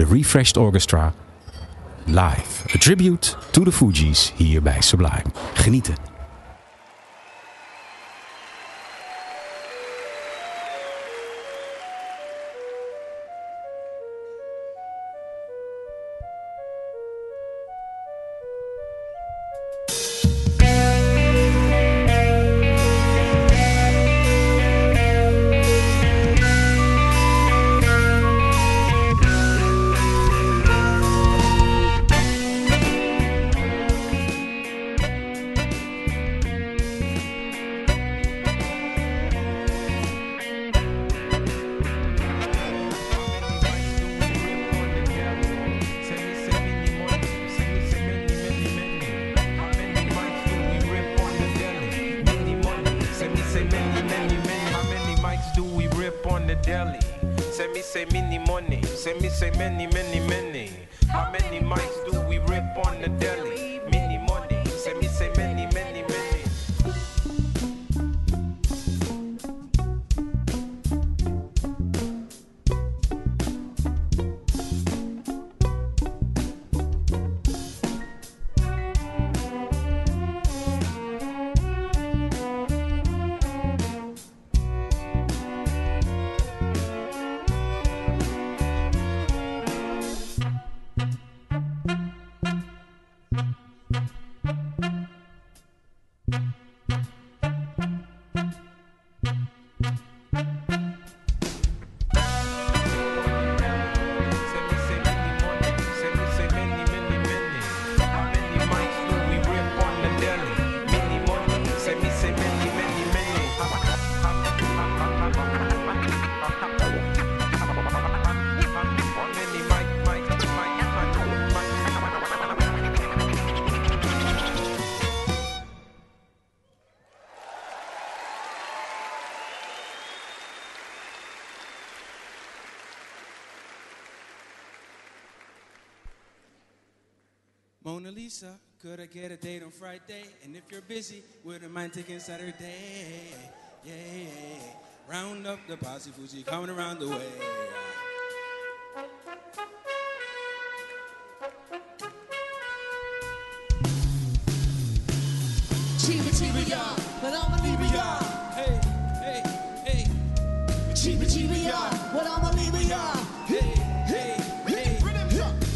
de Refreshed Orchestra live. A tribute to the Fugees hier bij Sublime. Genieten. Mind taking Saturday. Yeah, round up the posse Fugee coming around the way. Chiba chiba ya, but I'm a leave ya. Hey, hey, hey. Chiba chiba ya, but I'm a leave ya. Hey, hey, hey.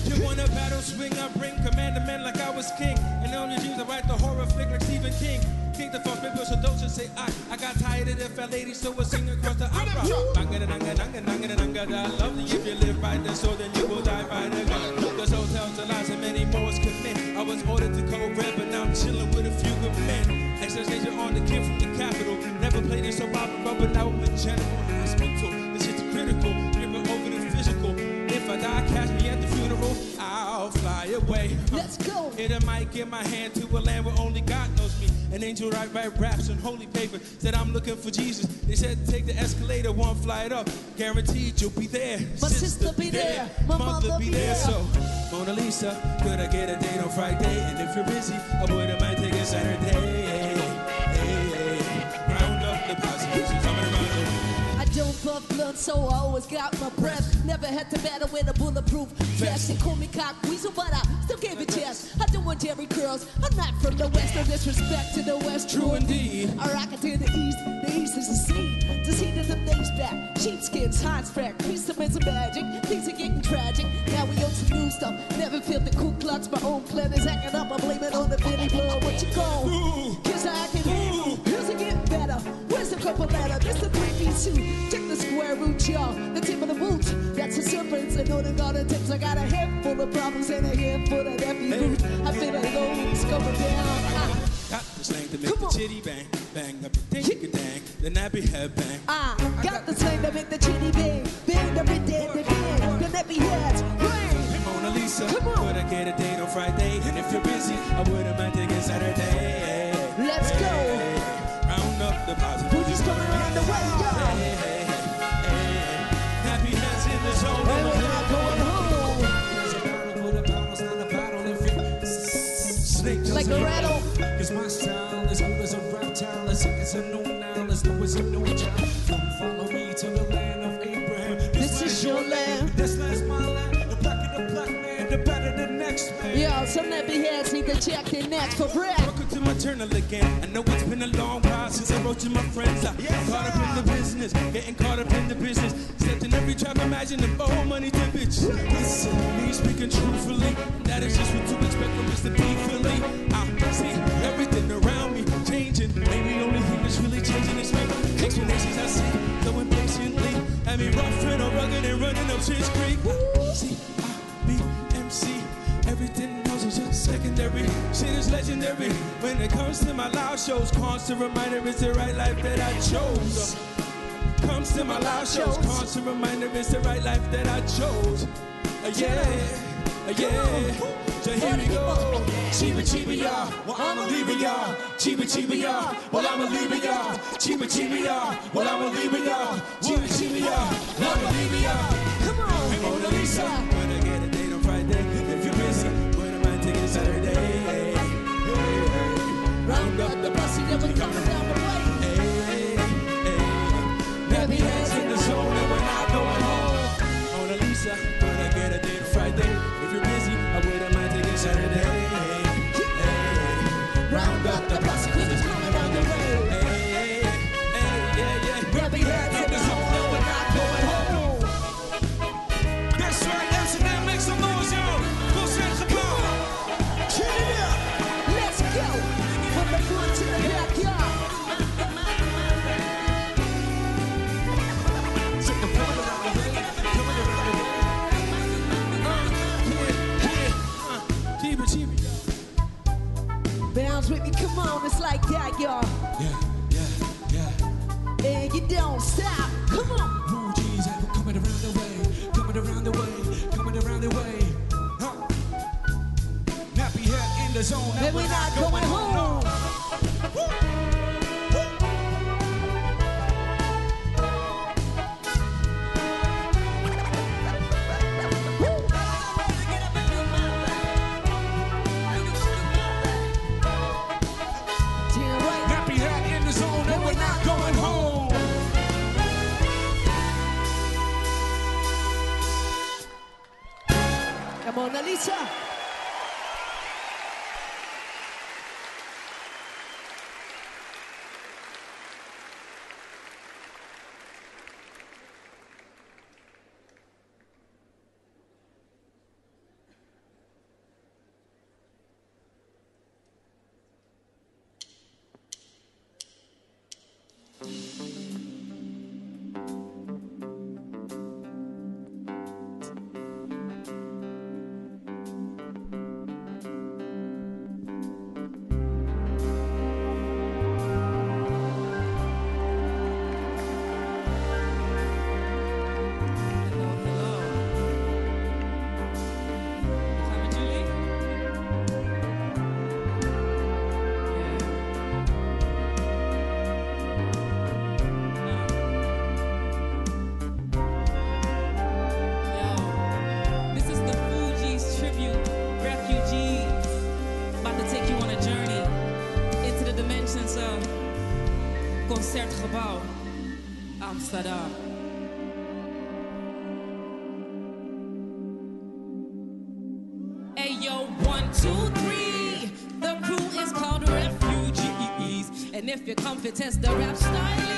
You want a battle swing? I bring command the man like I was king. And on the dreams, I write the horror flick like Stephen King. King the fuck people, so don't just say I. I got tired of the fat lady, so we'll sing across the opera. Nanga, nanga, nanga, nanga, nanga, da. Lovely if you live by the sword, then you will die by the gun. Cause hotels to lies and many more is commit. I was ordered to code red, but now I'm chilling with a few good men. Exercise on the kid from the capital. Never played so opera, but now I'm a general hospital. This shit's critical, I die, catch me at the funeral, I'll fly away. Let's go. Hit a mic in my hand to a land where only God knows me. An angel write write raps on holy paper. Said I'm looking for Jesus. They said take the escalator, one flight up. Guaranteed you'll be there. My sister be there. My mother be there. So Mona Lisa, could I get a date on Friday? And if you're busy, I wouldn't mind taking Saturday. Hey, hey, don't puff blood, so I always got my breath. Never had to battle with a bulletproof vest. They call me cock weasel, but I still gave it chest. I don't want Jerry curls. I'm not from the west. No disrespect to the west. True indeed. I rock it to the east. The east is the sea. The sea to the days back. Sheepskins, hot sprack. Piece of mental magic. Things are getting tragic. Now we on some new stuff. Never felt the Ku Klux. My own clan is acting up. I blame it on the Billy blood. What you call? How I can. Here's a get better. The couple letter? This piece suit. Check the square root, y'all. The tip of the boot. That's a serpent. And know the garden tips. I got a head full of problems and a handful of heavy root. I feel alone. It's coming down. Ah. Got the slang to make the chitty bang, bang, up the ding dang, the nappy head bang. I got the slang to make the chitty bang, bang the dead, the bang, the nappy head bang. Mona Lisa, Come on. I get a date on Friday? And if you're busy, I wouldn't mind taking Saturday. Let's go. Round up the posse. Fugees coming around the way, hey, hey, hey. In the zone. We're not going home There's a bottle, put a bottle, it's not bottle if it- Snake like a rattle. Cause my style is cool as a reptile, as sick as a new Nile, as new as a new child. Come follow me to the land of Abraham. This is your land. This land's my land. The black the better the next man. Yo, some nappy heads need to check their necks for breath. Welcome to my journal again. I know it's been a long while since I wrote to my friends. I caught up in the business, getting caught up in the business. Stepped in every trap, imagining owe money to bitch. Listen, me speaking truthfully, that is just what to expect from Mr. P. Philly. I see everything around me changing. Maybe the only thing that's really changing is me. Explanations I see, so impatiently. I mean, rough and rugged and running up Shit's Creek. See, I be MC. Everything else is just secondary. Shit is legendary. When it comes to my live shows, constant reminder it's the right life that I chose. Comes to my live shows, constant reminder it's the right life that I chose. Uh, yeah, uh, yeah. So here we go. Chiba chiba ya, well I'ma leave y'all. Chiba chiba ya, well I'ma leave y'all. Chiba chiba ya, well I'ma leave y'all. Chiba chiba ya, I'ma leave y'all. Come on, Mona Lisa, Round up Bounce with me, come on, it's like that, y'all. yeah, yeah, yeah. And you don't stop. Come on. Blue jeans, I'm coming around the way, coming around the way, coming around the way. Huh. Nappy head in the zone, And we're not going home. Come on, if you're comfy, test the rap style.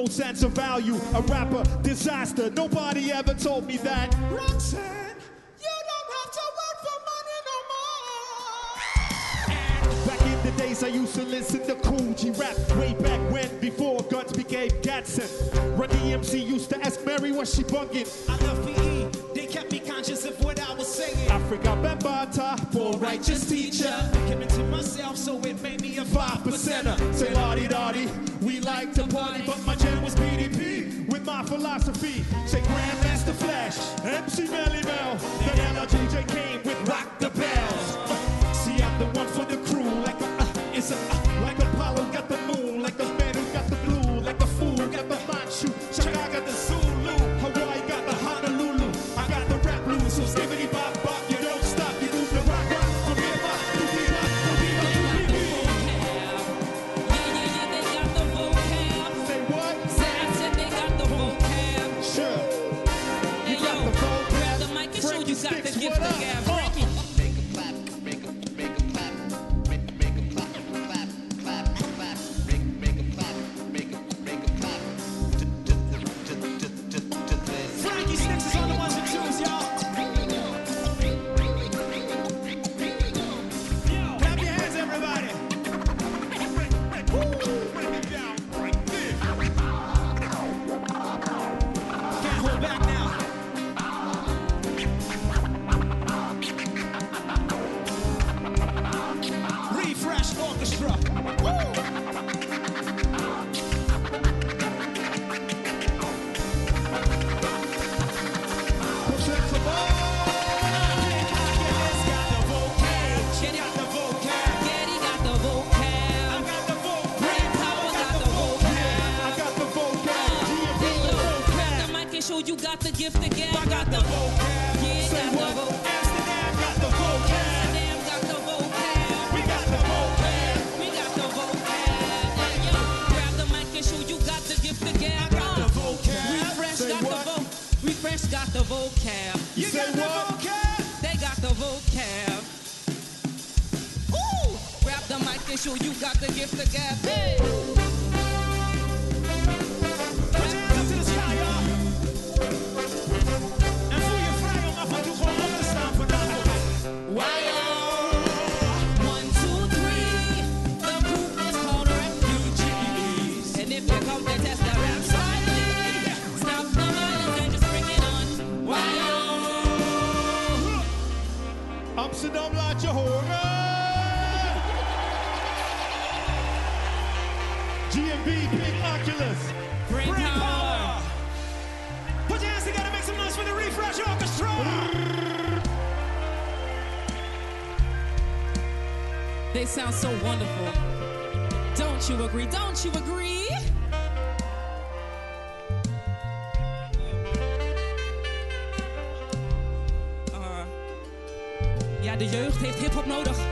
no sense of value. A rapper disaster. Nobody ever told me that. Roxanne. de jeugd heeft hiphop nodig.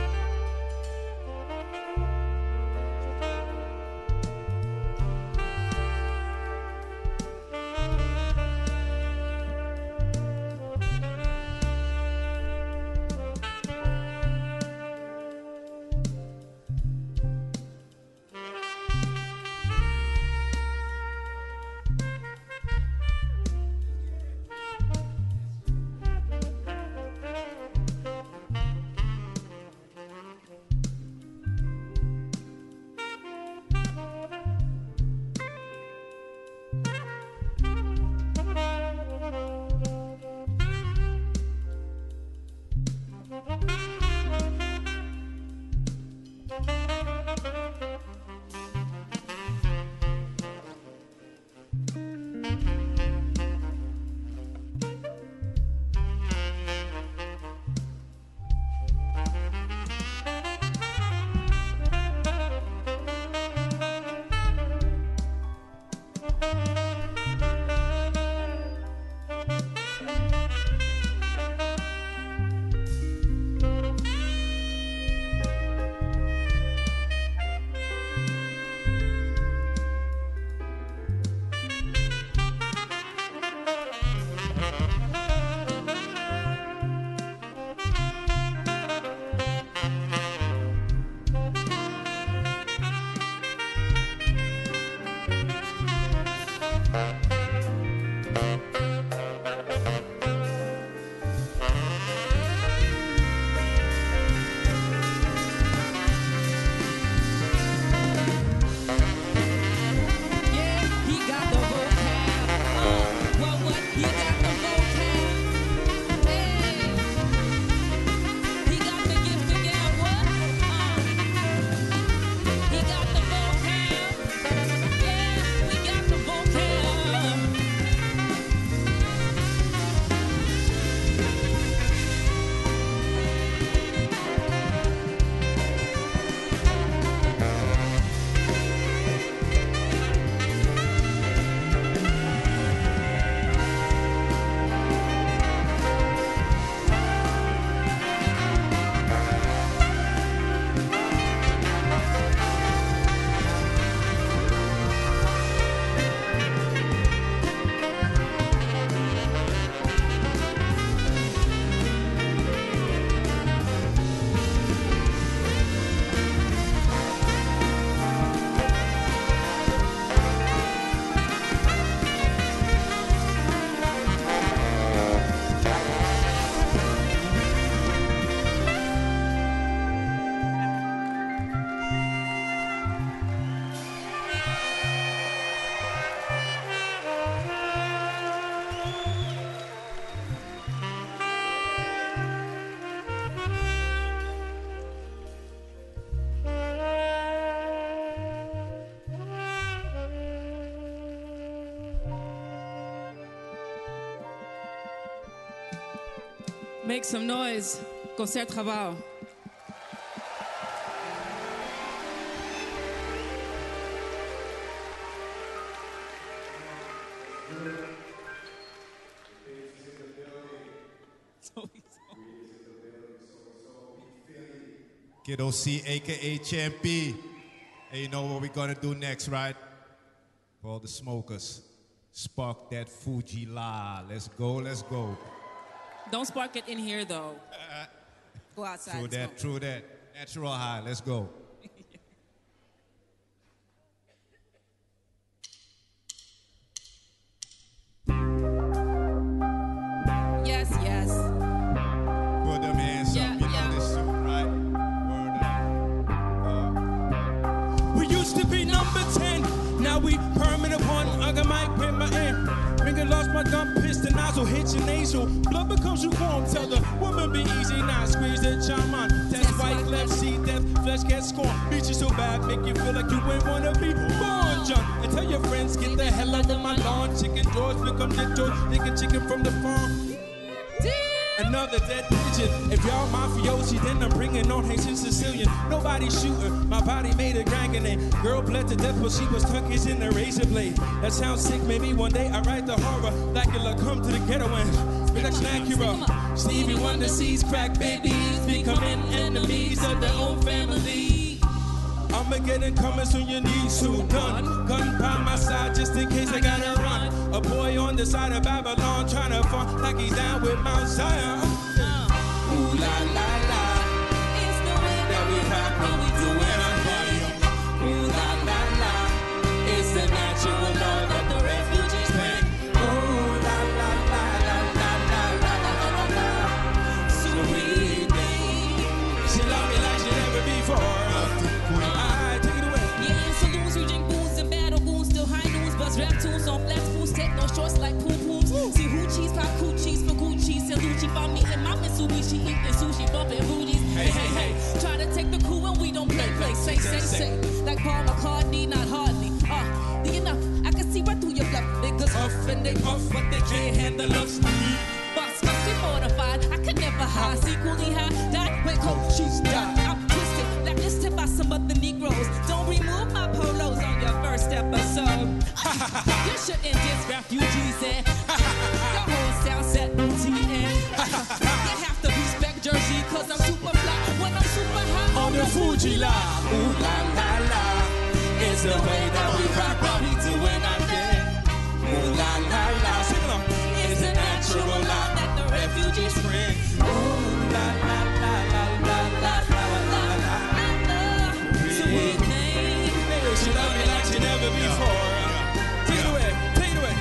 Make some noise. Concert Travail. Kiddo C, aka Champy. And you know what we're gonna do next, right? For all the smokers. Spark that Fu-Gee-La. Let's go, let's go. Don't spark it in here though. Go outside. True that, smoke. true that. Natural high, let's go. Yes, yes. Put them hands Yeah, up, you yeah. know this shit, right? Word up. Uh, we used to be number 10. Now we permanent one. I got mic with my end. Finger lost my gun, nozzle, hit your nasal. Blood becomes lukewarm. Tell the woman be easy, now squeeze the charm on. Test white, left, see death, flesh gets scorned. Beat you so bad, make you feel like you ain't wanna be born, John. And tell your friends, get the hell out of my lawn. Chicken doors become the door. Nigga chicken from the farm. Another dead pigeon. If y'all mafiosi, then I'm bringing on Haitian Sicilian. Nobody shooting. My body made a grand grenade. Girl bled to death, but she was turkeys in the razor blade. That sounds sick. Maybe one day I write the horror. Dracula come to the ghetto and production Acura. Stevie Wonder sees crack babies becoming enemies of their own family. Armageddon coming soon, your knees, two gun. Gun by my side just in case I gotta run. A boy on the side of Babylon trying to fall like he's down with Mount Zion. Ooh la la la. It's the way That we rock when we do Salucci, find me in my Mitsubishi. Eating sushi, bumping booties. Hey, hey, hey. Try to take the cool when we don't play, play. Say, say, say. Like Paul McCartney, not hardly. Uh, the enough. I can see right through your bluff. Niggas Off and they off, but they can't handle us. Boss must be mortified. I could never hide. Equally high. Die when she's die. I'm twisted, like this tip by some other Negroes. Don't remove my polos on your first episode. you shouldn't diss refugees and your whole sound set Jersey cause I'm super fly when I'm super high on the Fu-Gee-La. Ooh la la la. It's the way that we rock while we doing our thing. Ooh la la la. Sing along. It's the natural law that the refugees bring. Ooh la la la la la la la la la. Sweet name. Baby, she love me like she never before. Take it away, take it away.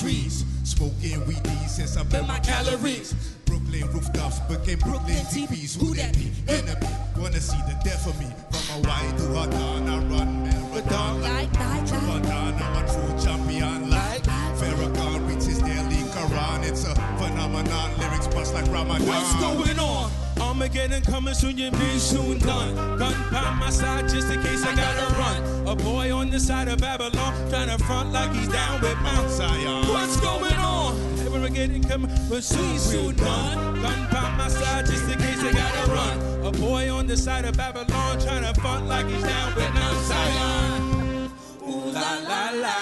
trees. Smoking weed since I burned my calories. Brooklyn rooftops became Brooklyn TVs. Who that be? Enemy. Wanna see the death of me. From Hawaii to Hatan, I run marathon like Ramadan. I'm a true champion like Farrakhan reaches daily Quran. It's a phenomenon. Lyrics bust like Ramadan. What's going on? Armageddon coming soon, you'll be soon done. Gun by my side just in case I gotta run. A boy on the side of Babylon trying to front like he's down with Mount Zion. What's going on? Armageddon coming, but soon, soon done. Gun by my side just in case I gotta run. A boy on the side of Babylon trying to front like he's down with Mount Zion. Ooh la la la.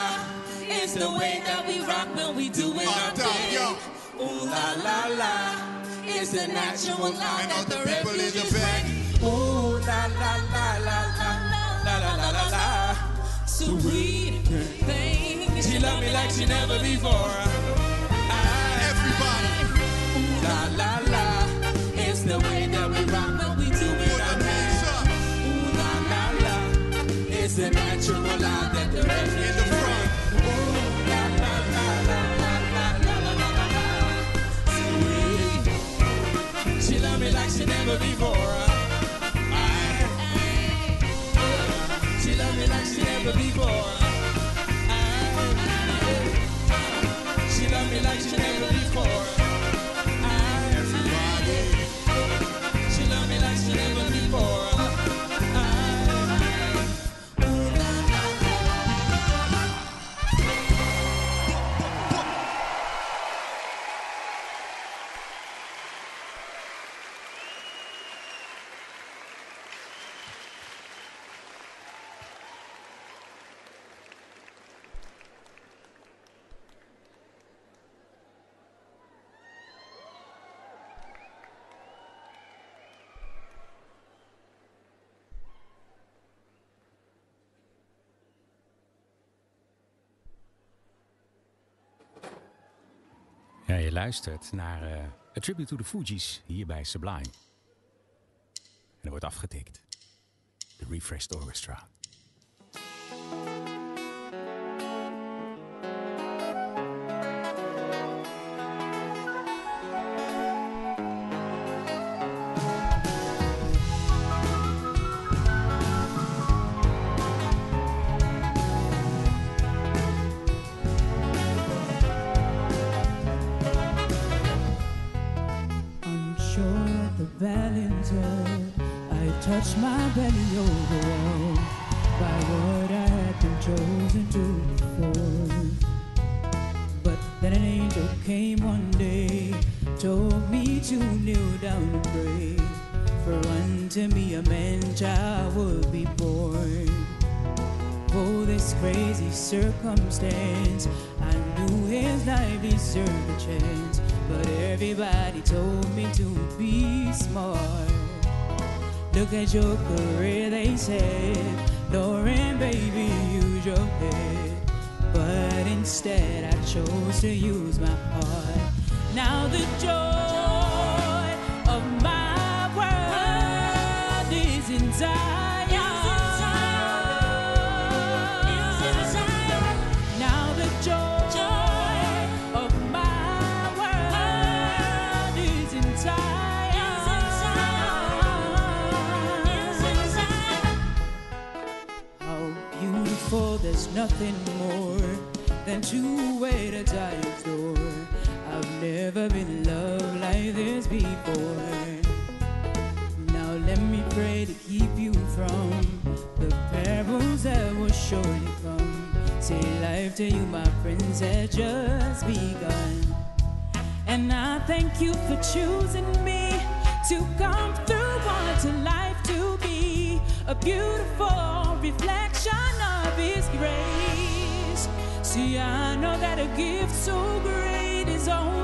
It's the way that we rock when we do it our thing. Ooh la la la. It's the natural law that the the people in the refugees bring. Ooh la la la la la la la la la la. Sweet thing. She love me like she never before before. She love me like she never before. Ja, je luistert naar eh, A Tribute to the Fugees hier bij Sublime. En er wordt afgetikt. De Refreshed Orchestra. Circumstance, I knew his life deserved a chance. But everybody told me to be smart. Look at your career, they said. Lauryn, baby, use your head. But instead, I chose to use my heart. Now the joy you for choosing me to come through. Want to life to be a beautiful reflection of His grace. See, I know that a gift so great is only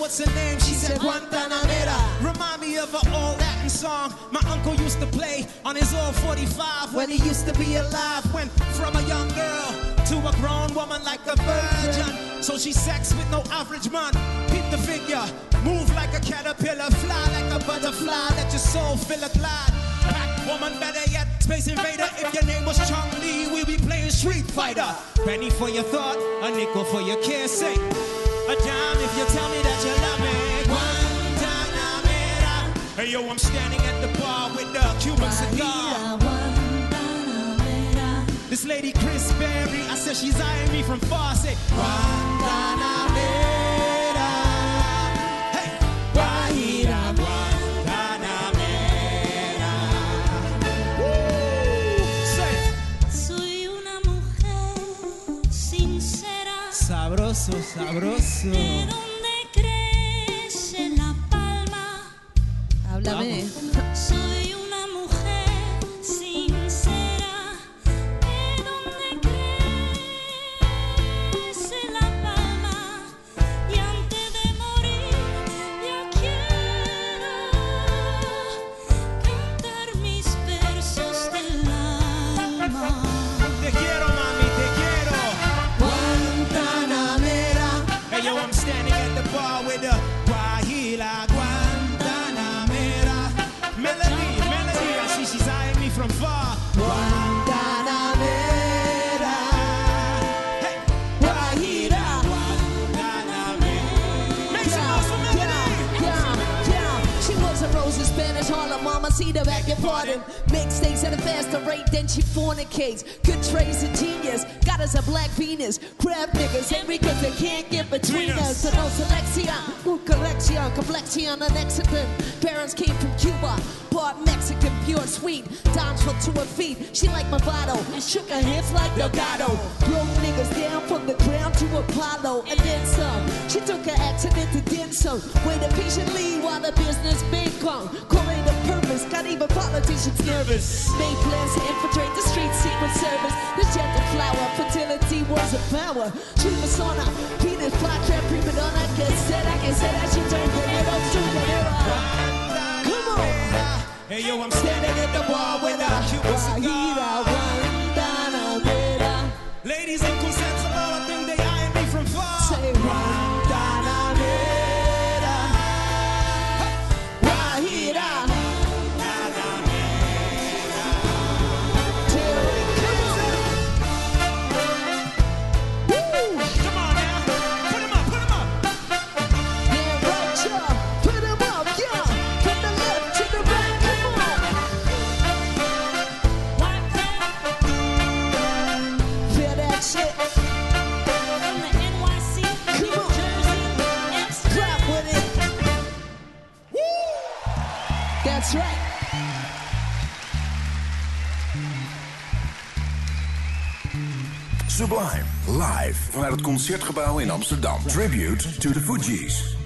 what's her name? She said Guantanamera. Remind me of an old Latin song my uncle used to play on his old 45 when he used to be alive. Went from a young girl to a grown woman like a virgin. So she sex with no average man. Keep the figure, move like a caterpillar, fly like a butterfly, let your soul fill a glide. Pack woman, better yet, Space Invader. If your name was Chung Lee, we'll be playing Street Fighter. Penny for your thought, a nickel for your care. Say a dime if you tell me that you love me. Guantanamera. Hey yo, I'm standing at the bar with the Cuban cigar. This lady Kris Berry, I said she's eyeing me from far. Say Guantanamera. Sabroso. ¿De dónde crece la palma? Háblame. Soy the back and at a faster rate than she fornicates. Good traits and genius, got us a black Venus. Crab niggas, and because they can't get between us. So no selection, un collection, complexion, an Mexican. Parents came from Cuba, part Mexican, pure sweet. Dimes fell to her feet, she like Movado. And shook her hips like Delgado. Broke niggas down from the ground to Apollo, and then some. She took her accident to then some. Waited patiently while the business big come. Calling the purpose, got even politicians nervous. Made plans to infiltrate the street secret service. The gentle flower, fertility was a power. True persona, penis, fly trap, prima donna. Get said, I can say that she turned the little to the mirror. Come on. Hey, yo, I'm standing at the bar with a Cuban cigar. Sublime. Live vanuit het Concertgebouw in Amsterdam. Tribute to the Fugees.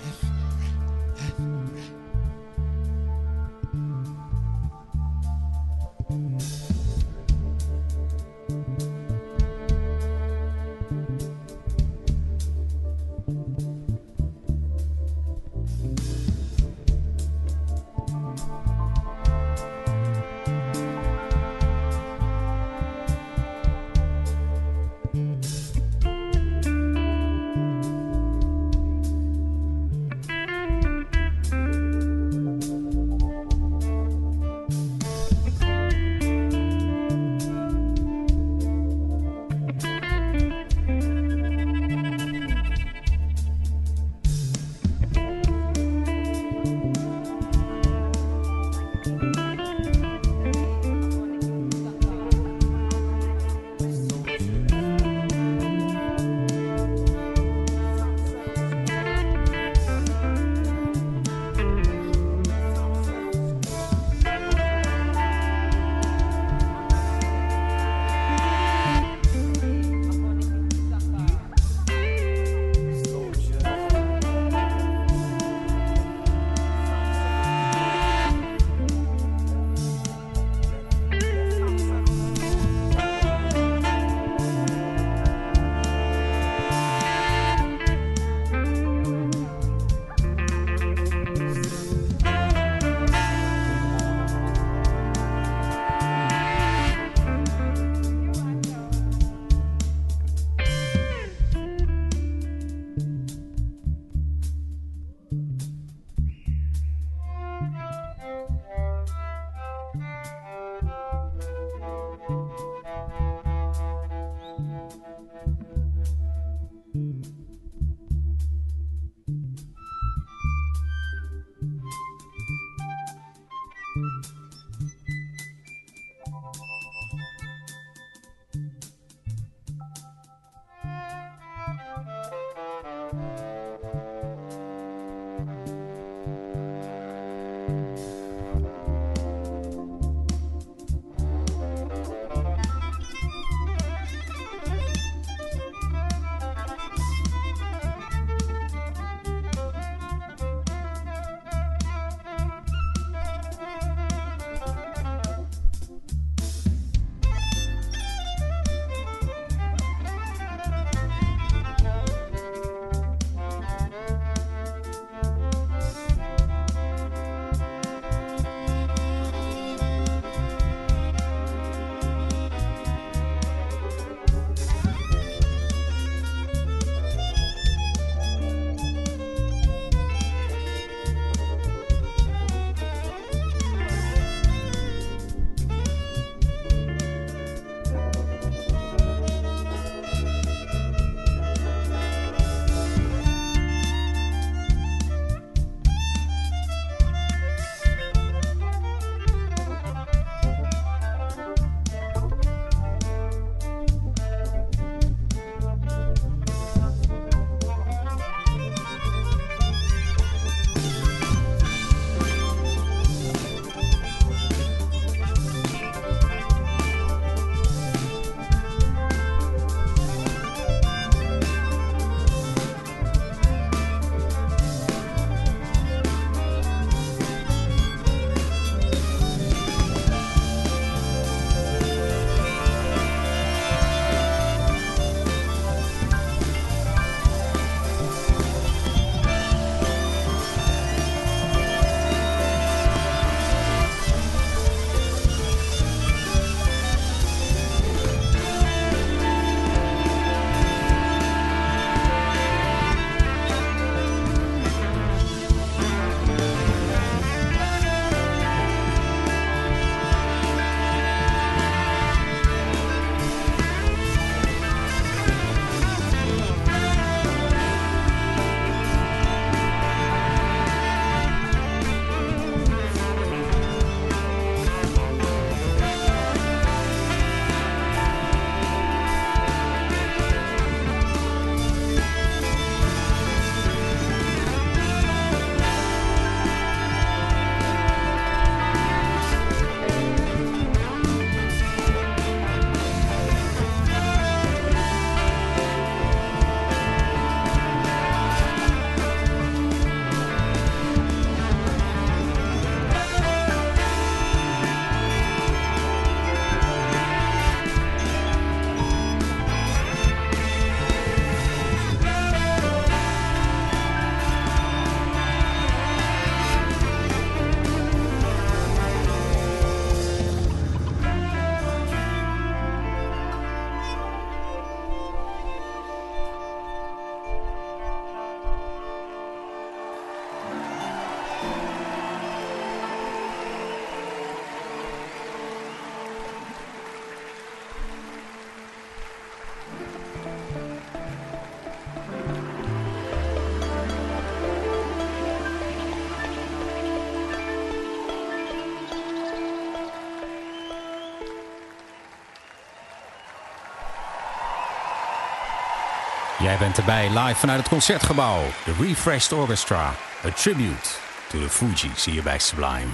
Jij bent erbij live vanuit het concertgebouw. De Refreshed Orchestra. A tribute to the Fugees hier bij Sublime.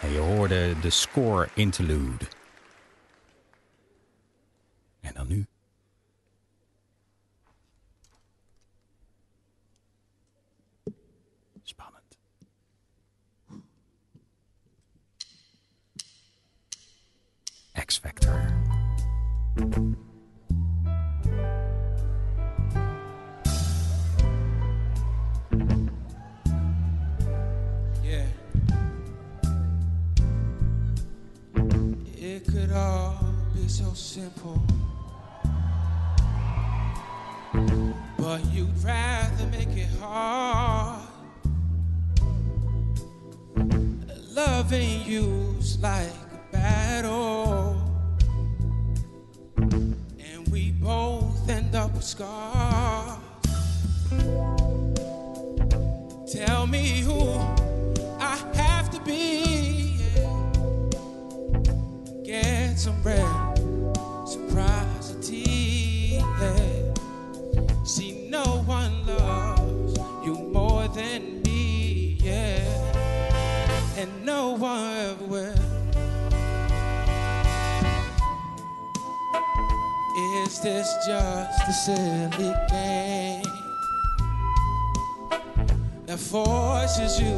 En je hoorde de score interlude. En dan nu. Spannend. X Factor. Could all be so simple. But you'd rather make it hard. Love Loving you's like a battle. And we both end up with scars. Tell me who I have to be. Get some reciprocity. yeah. See, no one loves you more than me. Yeah. and no one ever will. Is this just a silly game that forces you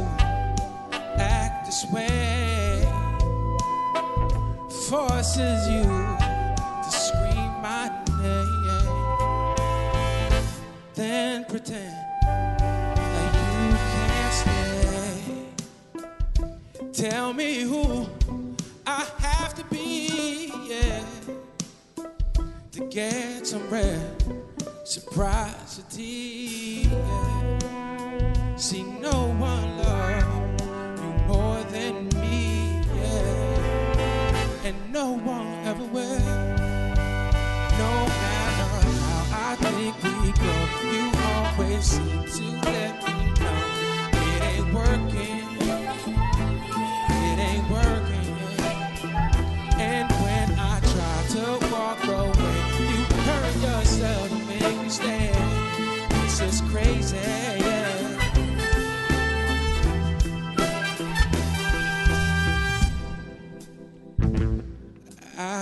act this way? Forces you to scream my name, then pretend that you can't stay. Tell me who I have to be, yeah to get some reciprocity. Yeah.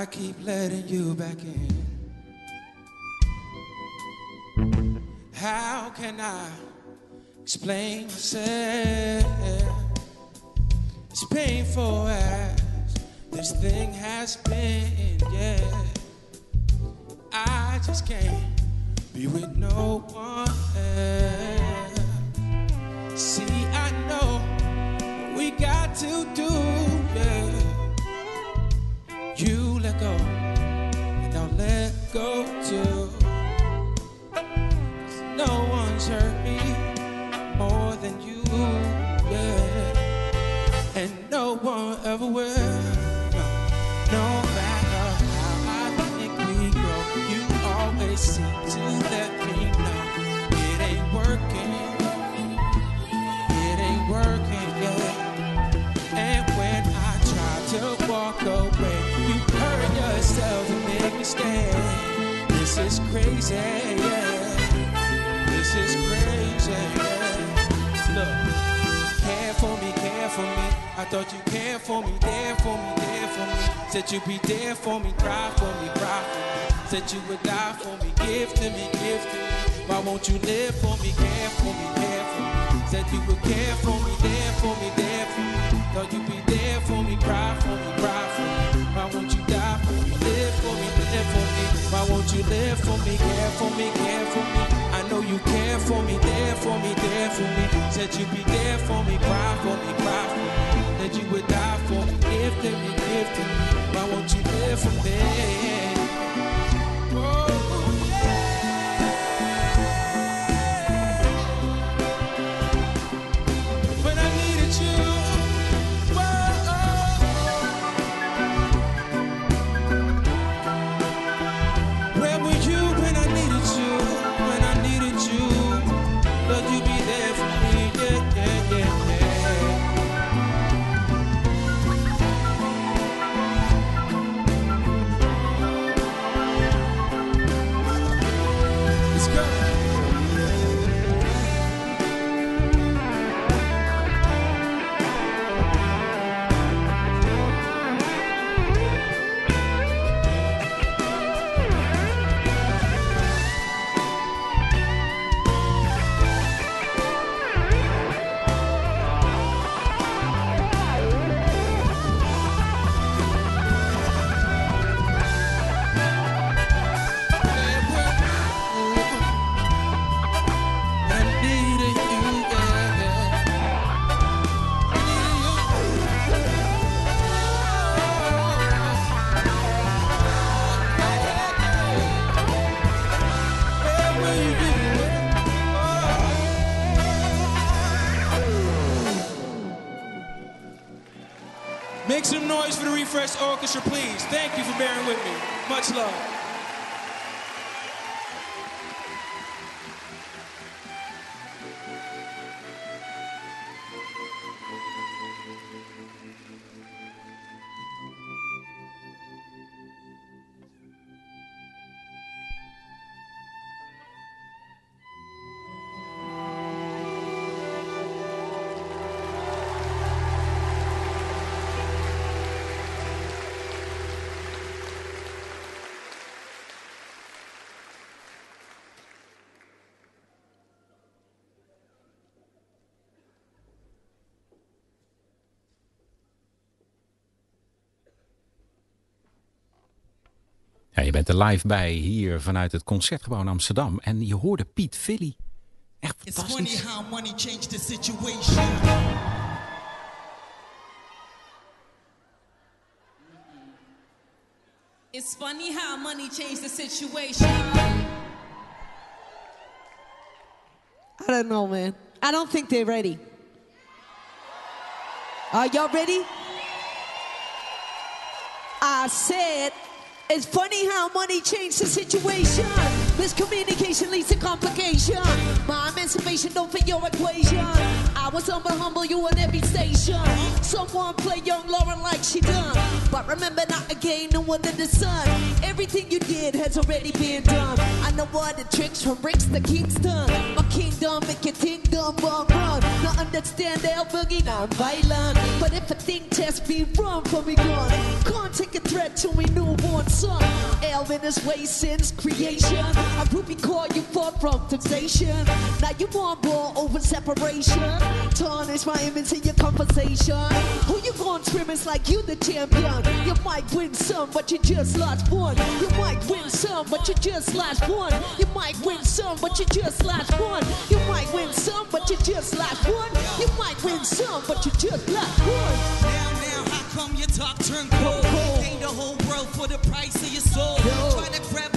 I keep letting you back in. Can I explain myself? It's painful as this thing has been, yeah. I just can't be with no one else. See, I know we got to do, yeah. You let go, and I'll let go too. Stay. This is crazy, yeah. This is crazy, yeah. Look, care for me, care for me. I thought you cared for me, there for me, there for me. Said you'd be there for me, cry for me, cry for me. Said you would die for me, give to me, give to me. Why won't you live for me, care for me, care for me? Said you would care for me, there for me, there for me. Thought you'd be there for me, cry for me, cry for me. Why won't you die for me, live for me, live for me? Why won't you live for me, care for me, care for me? I know you care for me, there for me, there for me. Said you'd be there for me, cry for me, cry for me. That you would die for me, me, give to me. Why won't you live for me? Please. Thank you for bearing with me. Much love. Ja, je bent er live bij hier vanuit het Concertgebouw in Amsterdam. En je hoorde Piet Villy. Echt It's funny fantastisch. how money changed the situation. It's funny how money changed the situation. I don't know, man. I don't think they're ready. Are y'all ready? I said, it's funny how money changed the situation. Miscommunication leads to complication. My emancipation don't fit your equation. I was humble, humble you on every station. Someone play young Lauryn like she done. But remember not again, no one in the sun. Everything you did has already been done. I know all the tricks from bricks to Kingston. My kingdom make your kingdom run, run. Now understand they'll boogie non-violent. But if a thing test be run for me gone. Can't take a threat to me newborn son. Elvin is way since creation. A groupie call you far from temptation. Now you want ball over separation. Tarnish my image in your conversation. Who you going scrimmage like you the champion? You might win some, but you just lost one. You might win some, but you just lost one. You might win some, but you just lost one. You might win some, but you just lost one. You might win some, but you just lost one. Now, now, how come your talk turn cold? Ain't the whole world for the price of your soul. Try to grab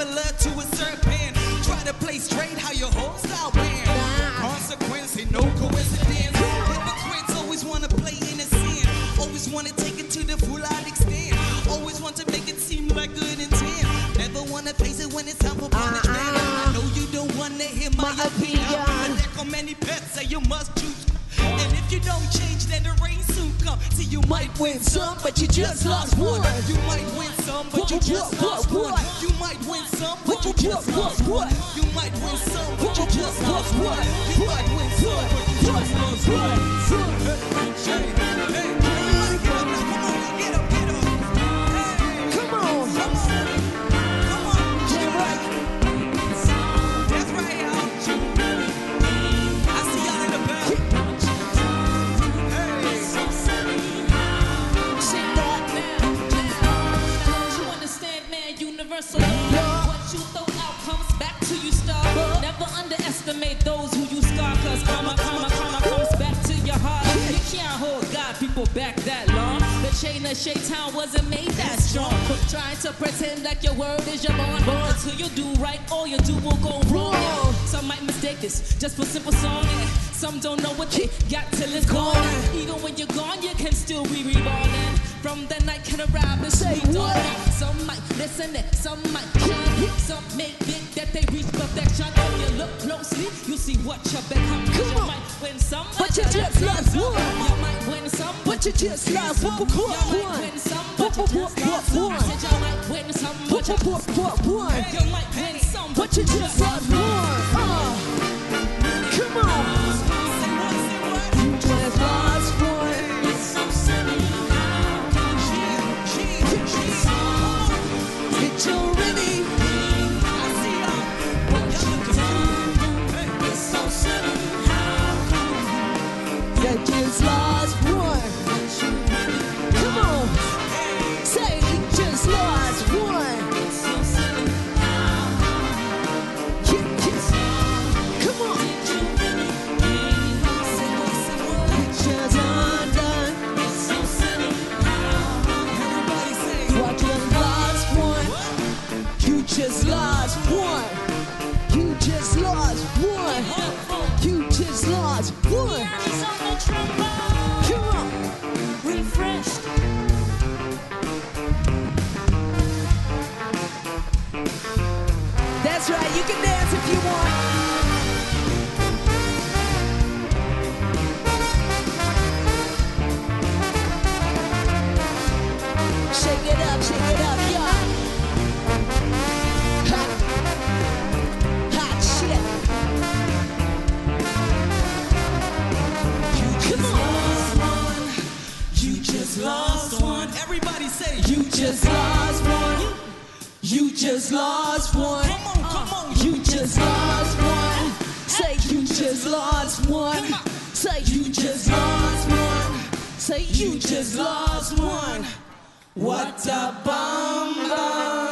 similar to a serpent. Try to play straight how your whole style been. Consequence ain't no coincidence. Hypocrites always wanna play innocent. Always wanna take it to the full out extent. Always want to make it seem like good intent. Never wanna face it when it's time for punishment. I know you don't wanna hear my, My opinion. opinion. Come many pets you must choose. And if you don't change, then the rain soon come. See, you might win some, but you just lost one. You might win some, but you just lost one. You might win some, but you just lost one. You might win some, but you just lost one. You might win some, but you just lost one. Hey, hey, everybody get up now, come on, get up, get up. Hey, Come on. come on, underestimate those who you scar, cause karma, karma, karma comes back to your heart. You can't hold God people back that long. The chain of Shaitan wasn't made that strong. Trying to pretend like your word is your bond. Until you do right, all you do will go wrong. Wrong. Some might mistake this just for simple song. and Some don't know what they got till it's gone. Even when you're gone, you can still be reborn. From the night can arrive the Say what? Some might listen and some might shine. Some think that they reach perfection. If you look closely, you see what you become. 'Cause Come you on. might win some, But you just lost one. You might win some, But you just lost one. You might win some, but you just lost one. I said you might win some, but you What, what, what? you might win some, But you just lost one. Uh, come on. You just lost one. Get your ready. You just lost one. Just lost one. You just lost one. You just lost one. Say you just lost one. Say you just lost one. Say you just lost one. What a bum bum.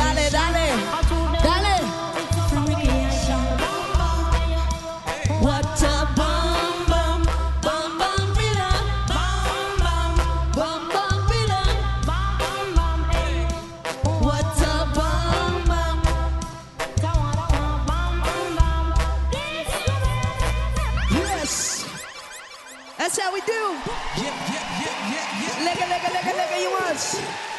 Dale, dale, dale, dale. Dale. From recreation. What a bum bum. Bum bum villain. Bum bum. Bum bum villain. What a bum bum. Yes. That's how we do. Lega, lega, lega, lega, you once.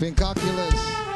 Pinkoculus.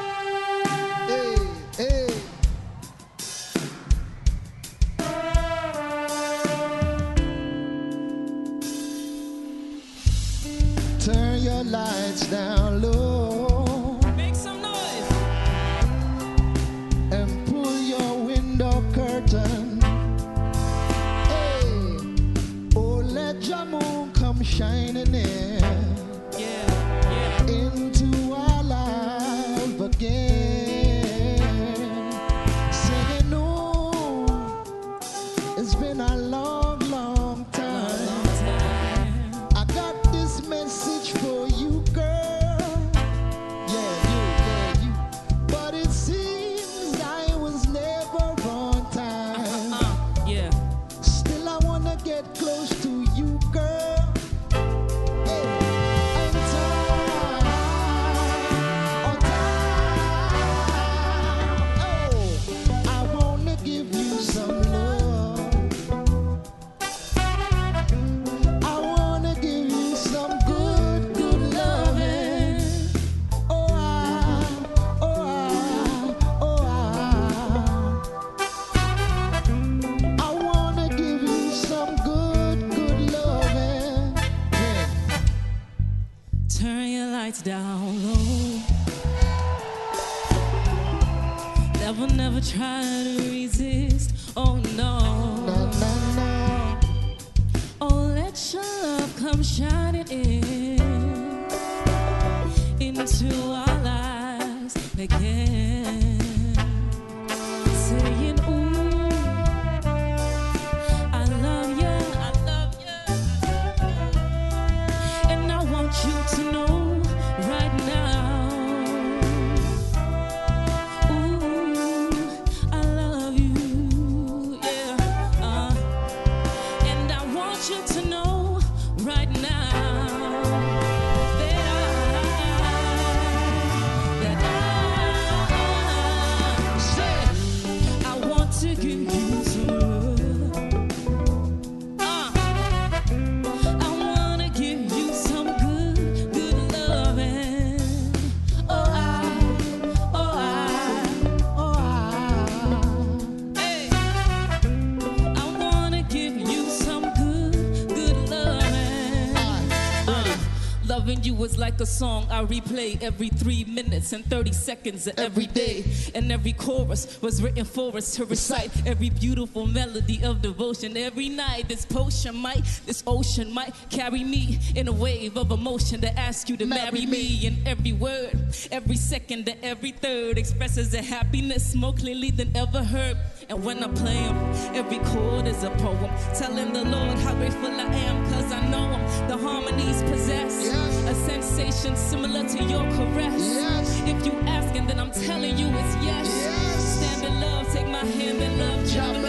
Like a song I replay every three minutes and 30 seconds of every day. And every chorus was written for us to recite every beautiful melody of devotion. Every night, this potion might, this ocean might carry me in a wave of emotion to ask you to marry, me. And every word, every second, and every third expresses a happiness more clearly than ever heard. And when I play them, every chord is a poem telling the Lord how grateful I am because I know him. The harmonies possess Yes. A sensation similar to your caress. Yes. If you asking, then I'm telling you it's yes. Yes. Stand in love, take my hand and love, God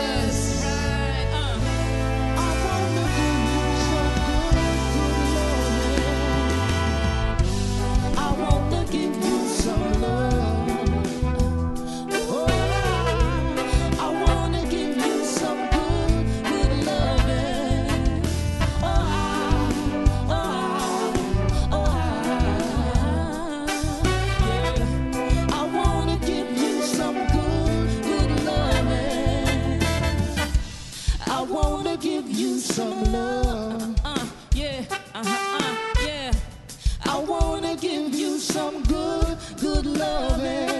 some love. Uh, yeah, uh-huh, uh, yeah. I wanna give you some good, good loving.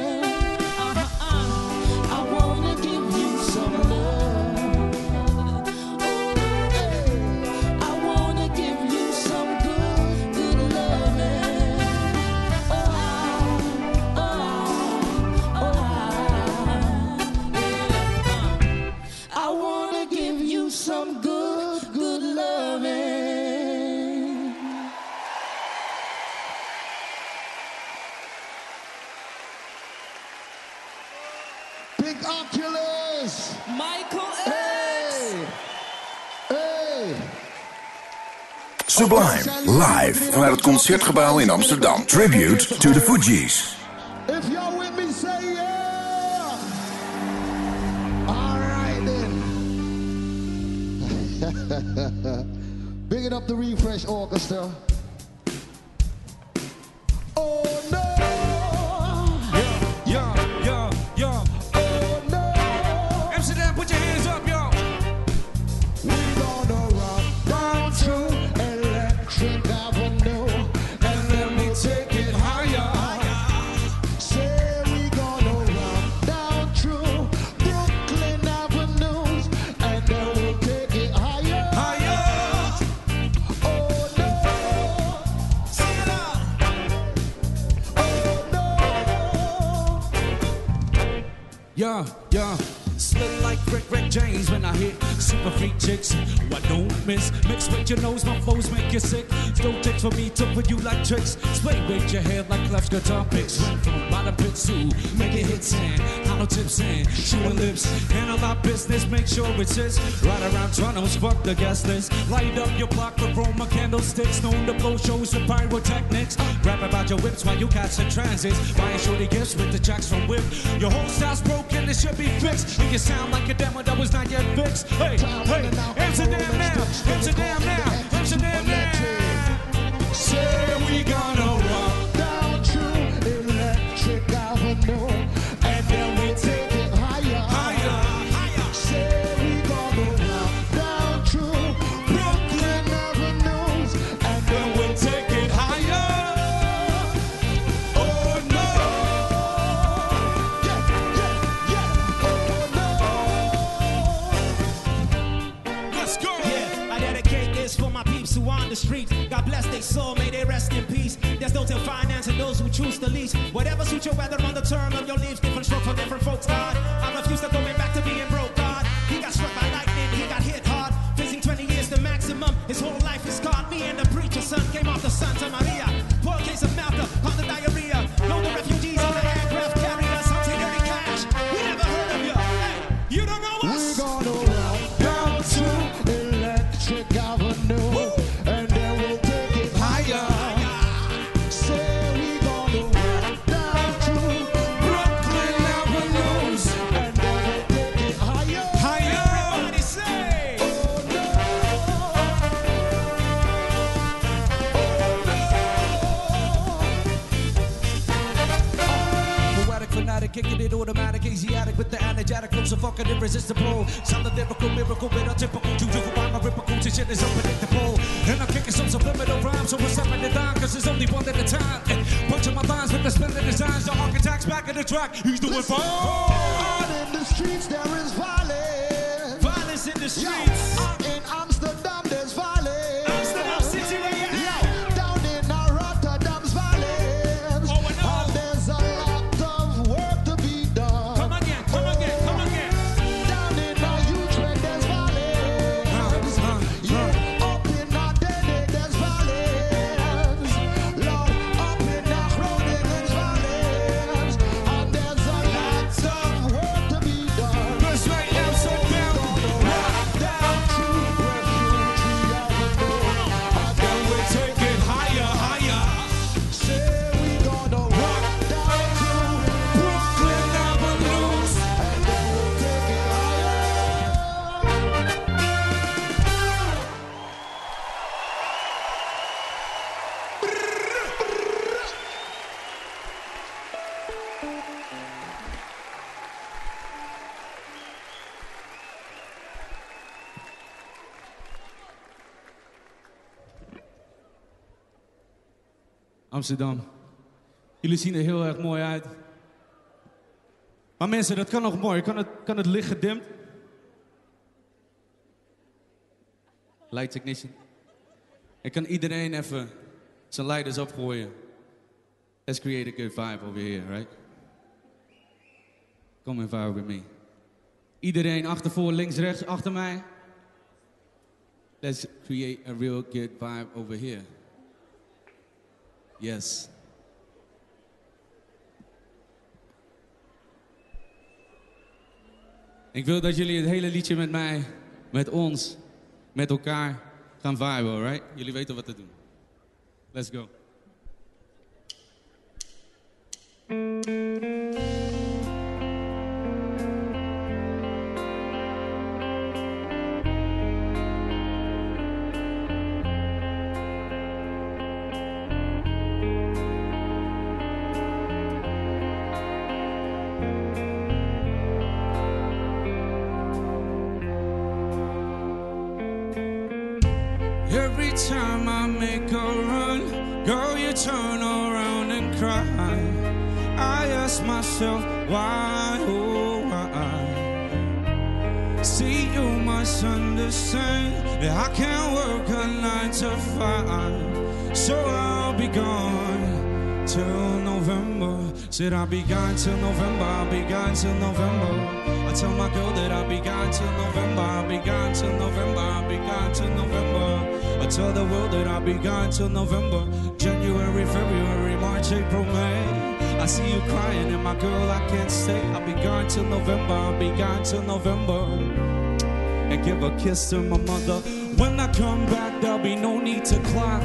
Live vanuit het Concertgebouw in Amsterdam. Tribute to the Fugees. If you're with me, say yeah. All right then. Big it up the Refresh Orchestra. Oh Yeah, yeah. Slit like Rick Rick James when I hit super freak chicks. I don't miss? Mix with your nose, my foes make you sick. Still takes for me to put you like tricks. Sway with your head like Clef's guitar picks. Went from bottom pit to make it hits and hollow tips and chewing lips. Handle our business, make sure it sits right around Toronto's fuck the guest list. Light up your block with Roma candlesticks. Known to blow shows with pyrotechnics. Rap about your whips while you catch the transits. Buying shorty gifts with the jacks from whip. Your whole style's broken, it should be fixed. And you sound like a demo that was not yet fixed. Hey, hey, Amsterdam now, Amsterdam now, Amsterdam now. Say we gonna Bless the track, he's doing fine. Jullie zien er heel erg mooi uit. Maar mensen, dat kan nog mooi. Kan het, kan het licht gedimd? Light technician. Ik kan iedereen even zijn lighters opgooien. Let's create a good vibe over here, right? Come and vibe with me. Iedereen achter, voor, links, rechts, achter mij. Let's create a real good vibe over here. Yes. Ik wil dat jullie het hele liedje met mij, met ons, met elkaar gaan viben, alright? Jullie weten wat te doen. Let's go. Every time I make a run, girl, you turn around and cry. I ask myself, why, oh, why? See, you must understand that I can't work a nine to five, so I'll be gone till November. Said I'll be gone till November, I'll be gone till November. I tell my girl that I'll be gone till November, I'll be gone till November, I'll be gone till November. I tell the world that I'll be gone till November, January, February, March, April, May. I see you crying, and my girl, I can't stay. I'll be gone till November, I'll be gone till November and give a kiss to my mother. When I come back, there'll be no need to clock.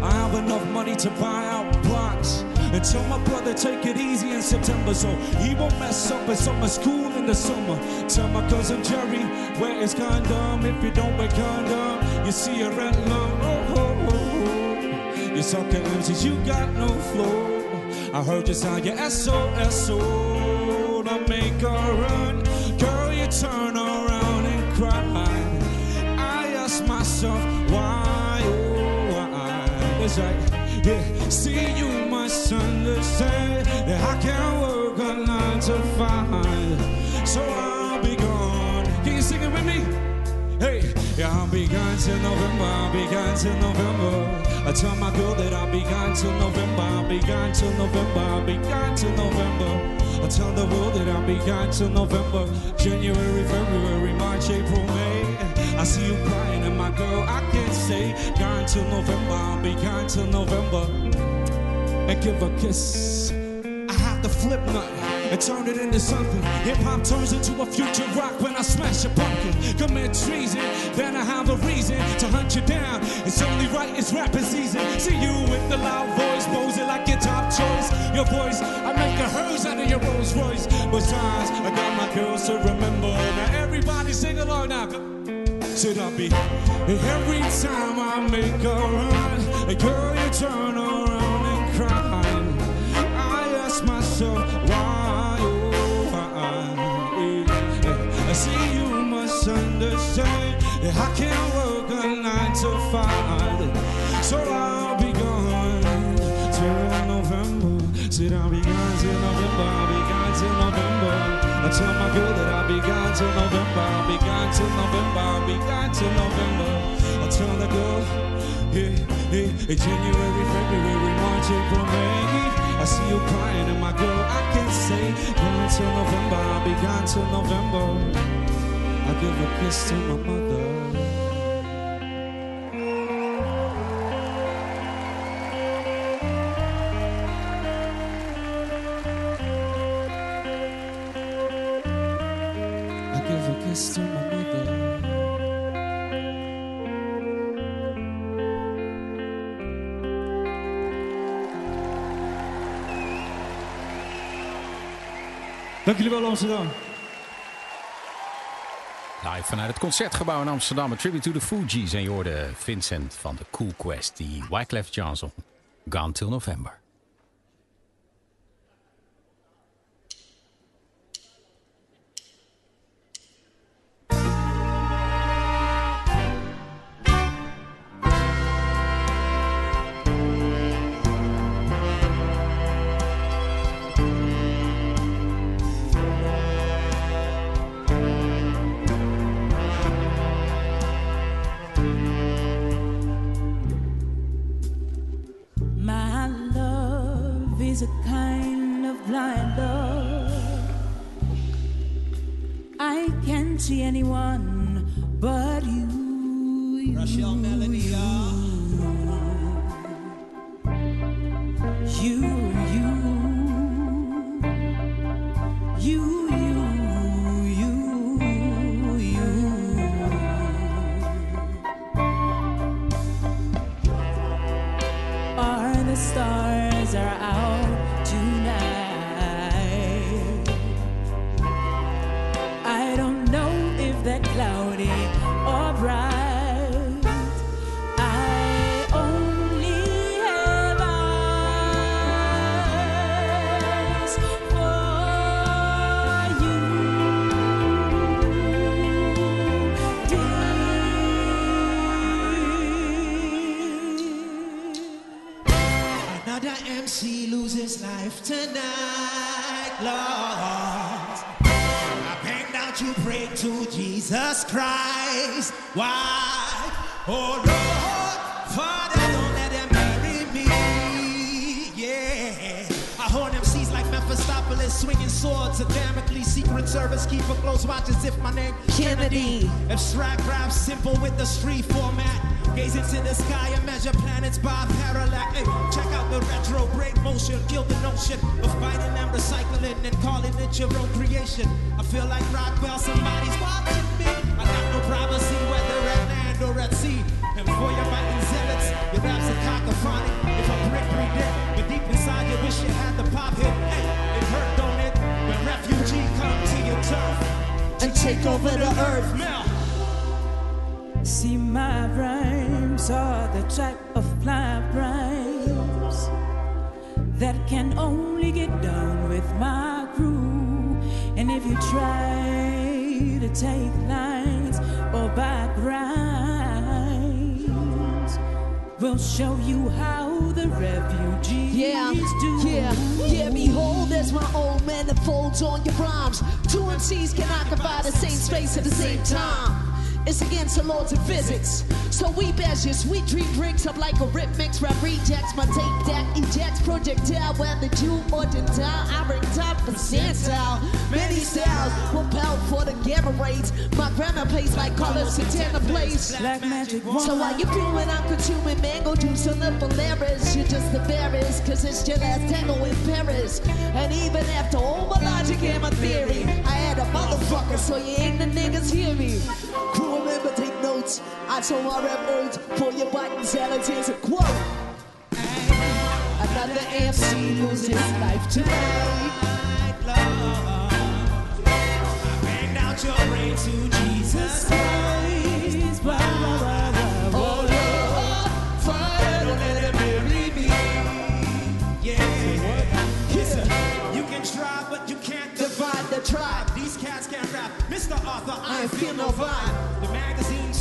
I have enough money to buy out blocks. And tell my brother take it easy in September so he won't mess up at summer school the summer. Tell my cousin Jerry where is condom. If you don't wear condom, you see a red lung. Oh, oh, oh, oh. You suck at MCs, you got no flow. I heard you sound your SOS, so to make a run. Girl, you turn around and cry. I ask myself, why, oh, why? That's like, Yeah. See, you must understand that I can't work a nine to five, so I'll be gone. Can you sing it with me? Hey, yeah, I'll be gone till November. I'll be gone till November. I tell my girl that I'll be gone till November. I'll be gone till November. I'll be gone till November. I tell the world that I'll be gone till November. January, February, March, April, May. I see you crying, and my girl, I can't stay gone till November. I'll be gone till November. And give a kiss. I have to flip nothing and turn it into something. Hip hop turns into a future rock when I smash a pumpkin. Commit treason, then I have a reason to hunt you down. It's only right, it's rapping season. See you with the loud voice, posing like your top choice. Your voice, I make a hers out of your Rolls Royce. Besides, I got my girls to remember. Now everybody sing along now. Should I be every time I make a run? A girl, you turn around and cry. I ask myself I can't work a nine to five, so I'll be gone till November. Said I'll be gone till November. I'll be gone till November. I tell my girl that I'll be gone till November. I'll be gone till November. I'll be gone till November. I tell the girl, yeah, yeah, January, February, March, April, May. I see you crying, and my girl, I can't say gone till November. I'll be gone till November. I give a kiss to my mother. I give a kiss to my mother. Dank jullie wel, Amsterdam. Vanuit het Concertgebouw in Amsterdam. Een tribute to the Fugees. En je hoorde Vincent van de Cool Quest. Die Wyclef Johnson. Gone till November. See anyone but you. Melody, You, by parallax. Hey, check out the retrograde motion. Kill the notion of fighting and recycling and calling it your own creation. I feel like Rockwell, somebody's watching me. I got no privacy, whether at land or at sea. And for your biting zealots, your raps are cacophonic. If I break three dead, but deep inside you wish you had the pop hit. Hey, it hurt, don't it? When refugee come to your turf And take over the earth. Mel. See, my rhymes are the type only get done with my crew. And if you try to take lines or back rhymes, we'll show you how the refugees Yeah, do. yeah, yeah. Behold, there's my old man that folds on your rhymes. Two MCs can occupy the same space at the same time. It's against the laws of physics. So we bash your sweet dream breaks up like a rip mix. Rap rejects my tape deck, ejects projectile. Whether Jew or Gentile, I bring top percentile. Many styles will pout for the gamma rays. My grandma plays like Carlos, Santana plays. Black magic one. So while you're feeling I'm consuming mango juice on the Polaris, you're just the embarrassed, cause it's your last tango in Paris. And even after all my logic and my theory, I had a motherfucker, so you ain't the niggas hear me. Crew remember, take notes. I told my rap your button, salads, here's a quote. Another MC loses life tonight. Bang out your brain to Jesus Christ. Oh Lord, Father, don't let him bury me. Yeah. Listen, you can try, but you can't Divide the tribe. These cats can't rap. Mr. Arthur, I I feel no vibe.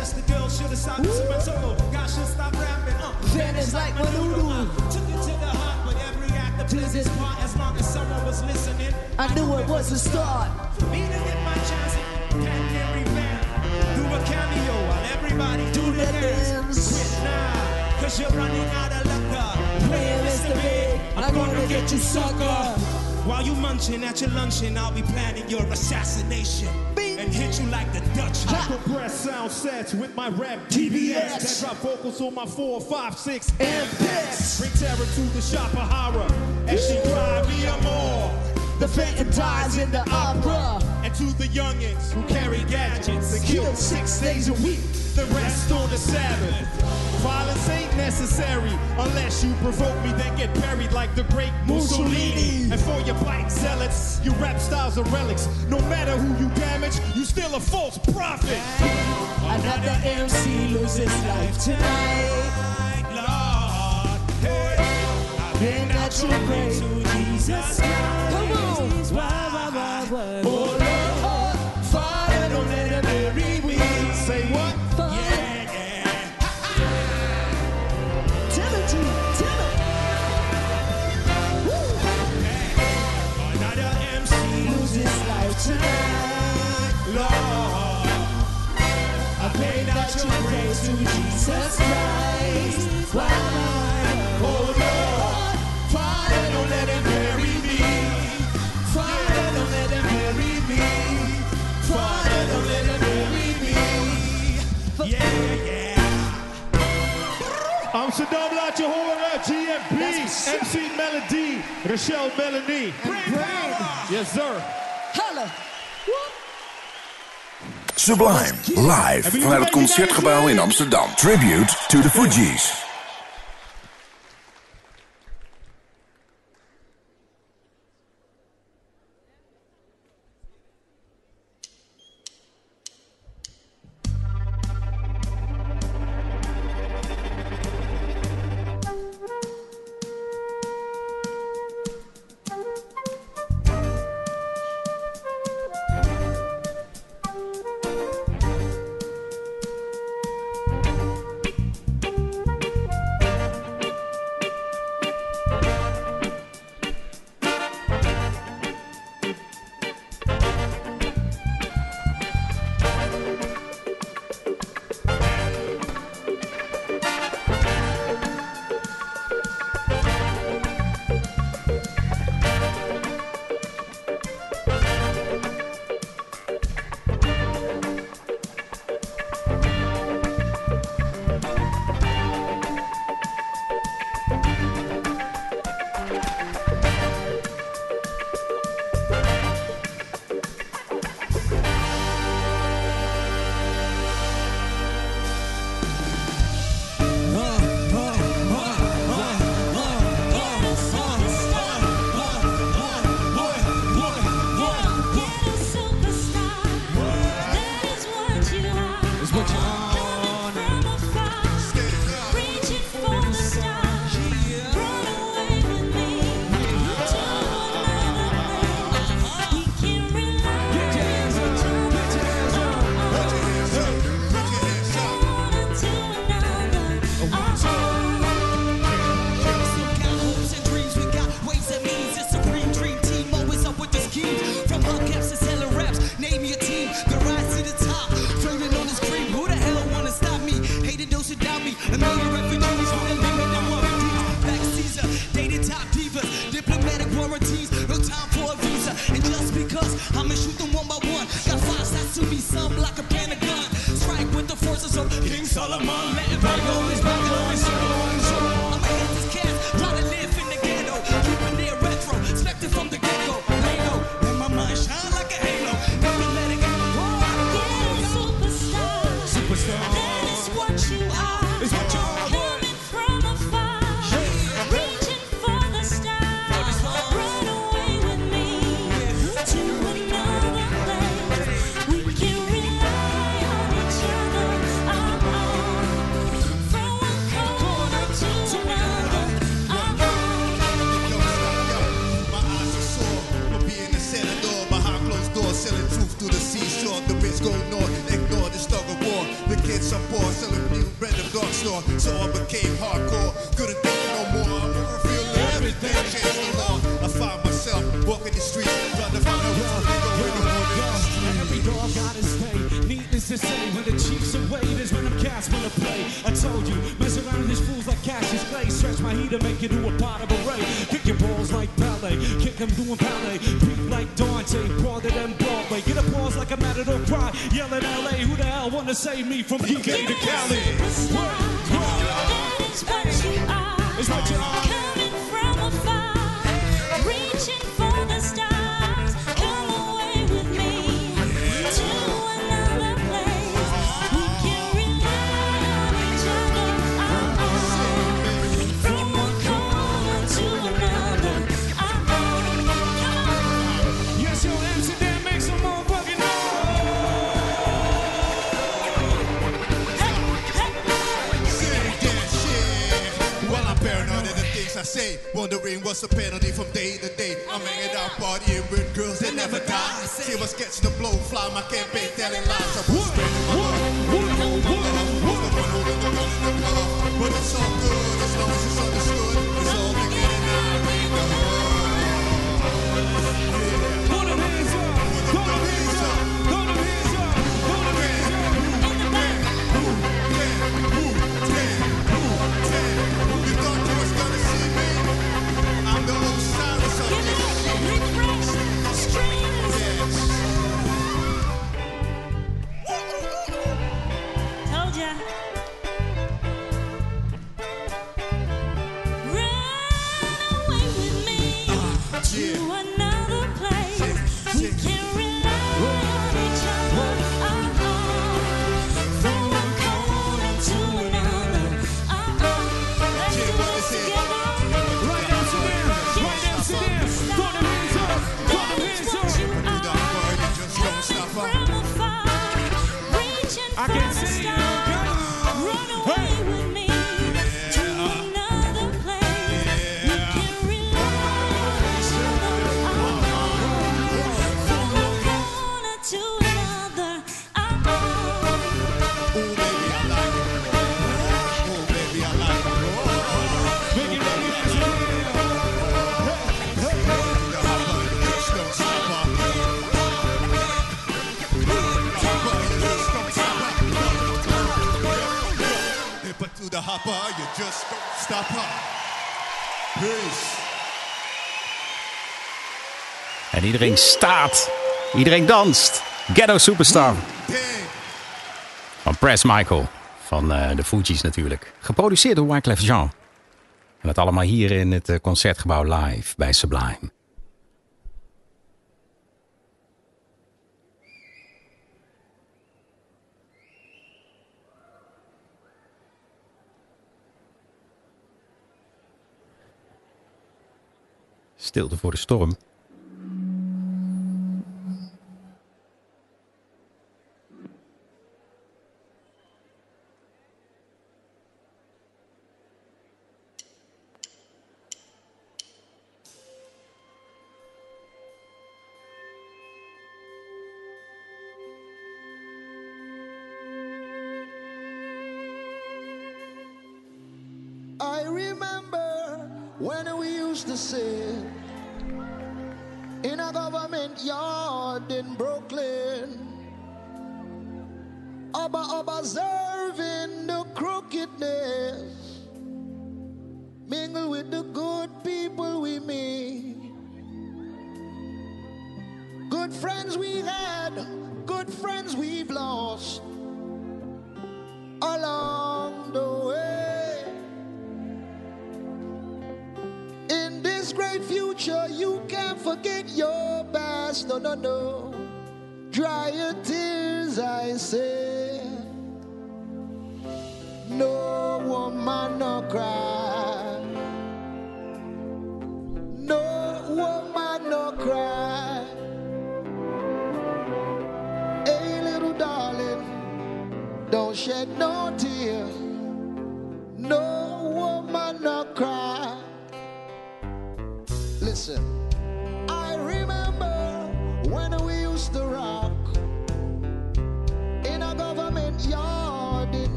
Vibe. The magazine says the girl should have stopped solo. God should stop rapping. Uh, Venice like Manulu. Uh, took it to the heart, but every plays his part as long as someone was listening. I knew it was a start. For me to get my chance, can every man do a cameo while everybody do the dance. Quit now, cause you're running out of luck. Playing Mr. Big, I'm gonna get you sucker. While you munching at your luncheon, I'll be planning your assassination hit you like the Dutch. Compressed sound sets with my rap TBS. That drop vocals on my four, five, six And picks. Bring terror to the shop of horror. And she cry me a more. The phantom dies in the opera. And to the youngins who carry gadgets and kill six days a week, the rest on the Sabbath. Violence ain't necessary unless you provoke me, then get buried like the great Mussolini. And for your bite zealots, your rap styles are relics. No matter who you damage, you still a false prophet. Another MC loses life tonight. Lord, hey, Bring out your to Jesus Come on. Jesus Christ. Why? Oh Lord, Father, don't let him bury me. Father, don't let him bury me. Father, don't let him bury me. Yeah, yeah. Amsterdam laat je horen. GMP, That's MC Melody, Rochelle Melanie. Yes, sir. Holla. Sublime, live vanuit het Concertgebouw in Amsterdam. Tribute to the Fugees. En iedereen staat. Iedereen danst. Ghetto Superstar. Van Press Michael. Van eh, de Fuji's natuurlijk. Geproduceerd door Wyclef Jean. En dat allemaal hier in het eh, concertgebouw live bij Sublime. Stilte voor de storm.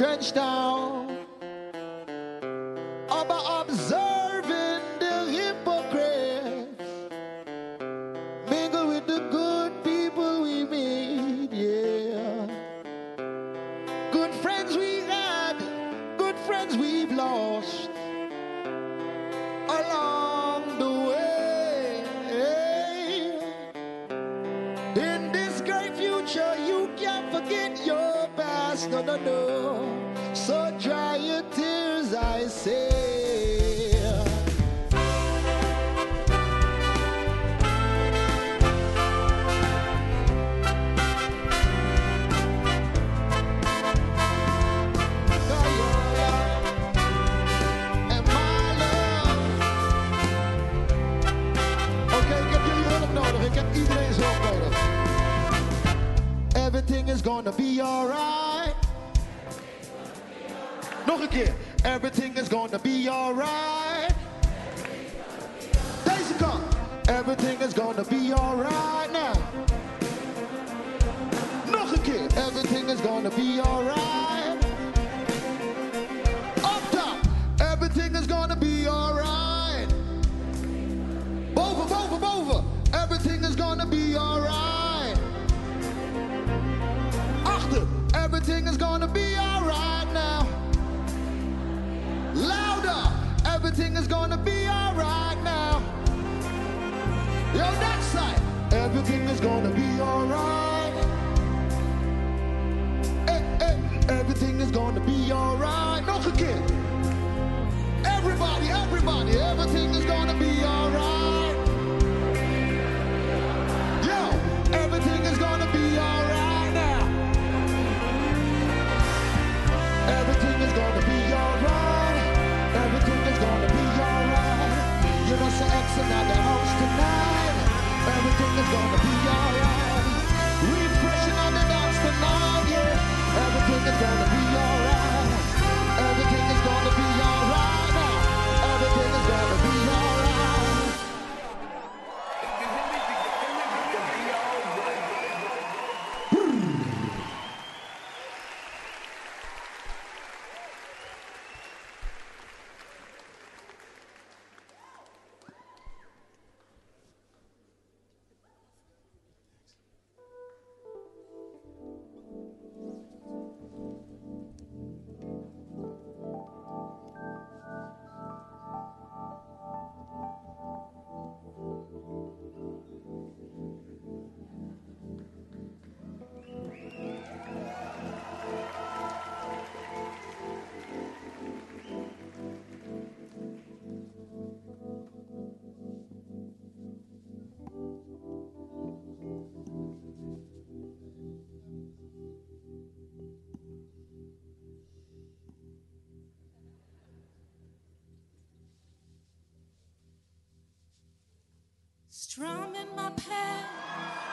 Yard in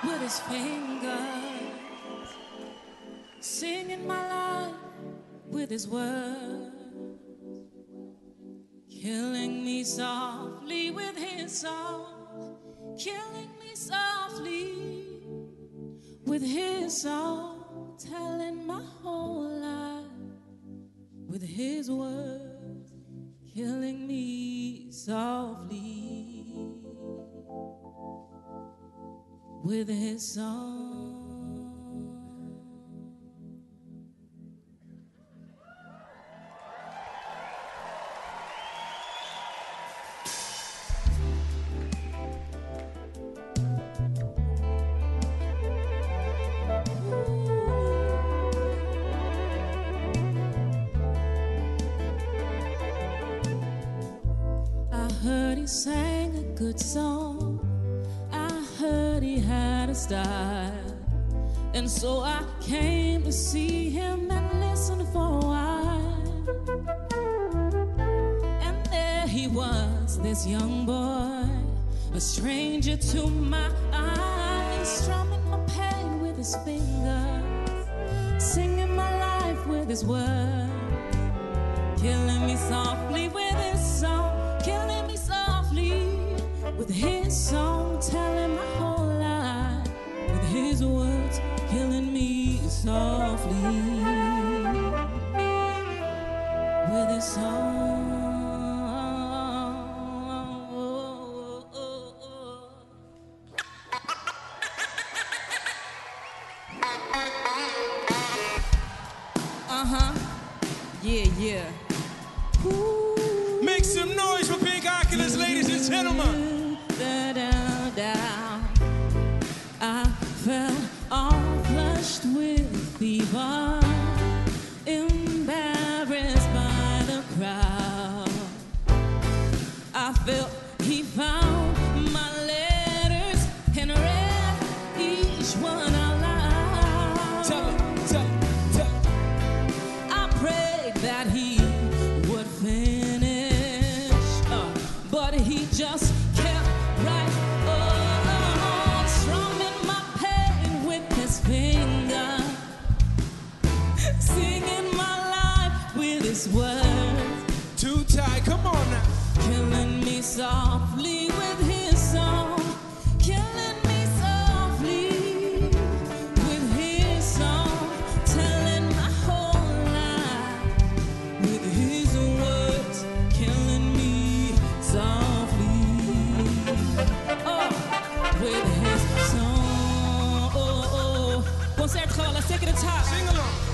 with his fingers, singing my life with his words, killing me softly with his song, killing me softly with his song, telling my whole life with his words. with his song. young boy, a stranger to my concert gewoon. Let's take it to the top. Sing along.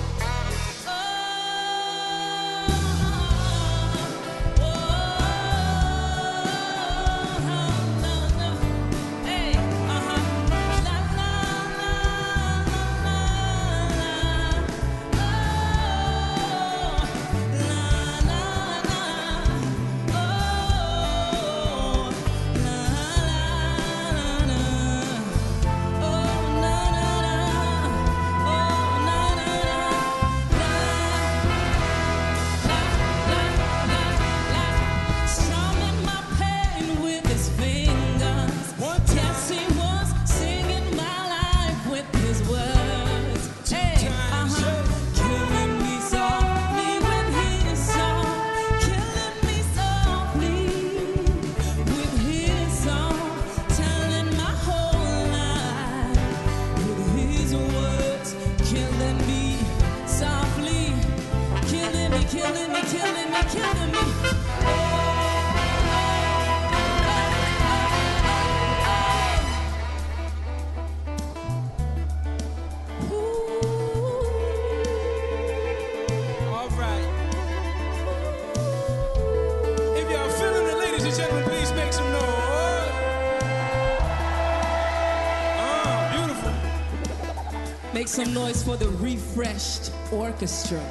make some noise for the refreshed orchestra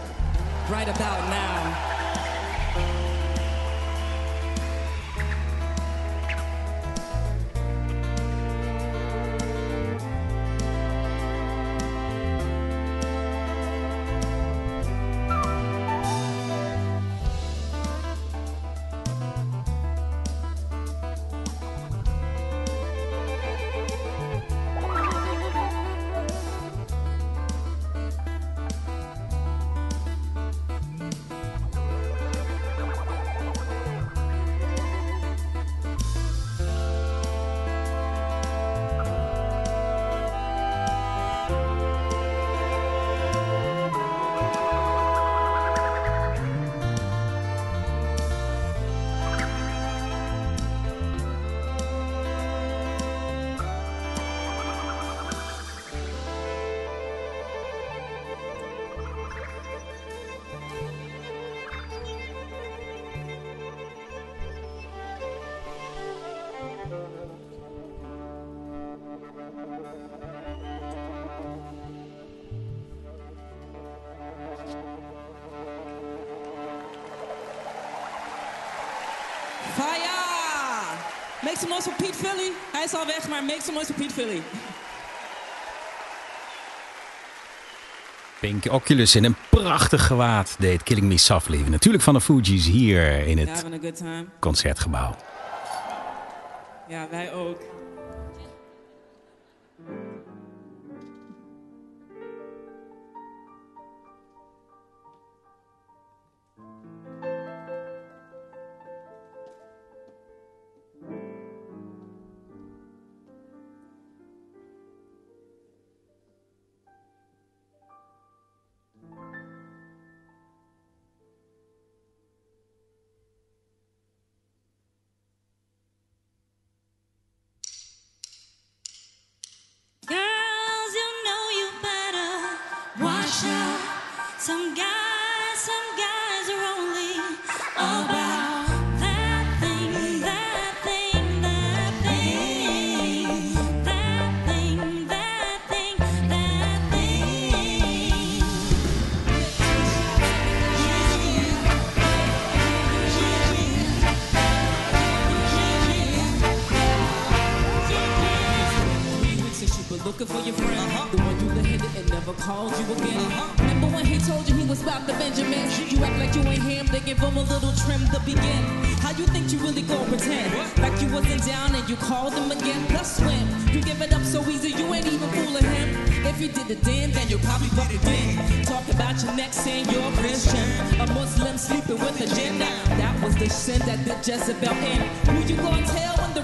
right about now. is al weg, maar make some noise for Piet Philly. Pink Oculus in een prachtig gewaad deed Killing Me Softly. Natuurlijk van de Fuji's hier in het concertgebouw. Ja, wij ook. Some guy. give them a little trim to begin. How you think you really gonna pretend? Like you wasn't down and you called him again. Plus when you give it up so easy, you ain't even fooling him. If you did it then, then you probably did it then. Talk about your next sin, you're a Christian. A Muslim sleeping with a jinn. That was the sin that did Jezebel in. Who you gonna tell when the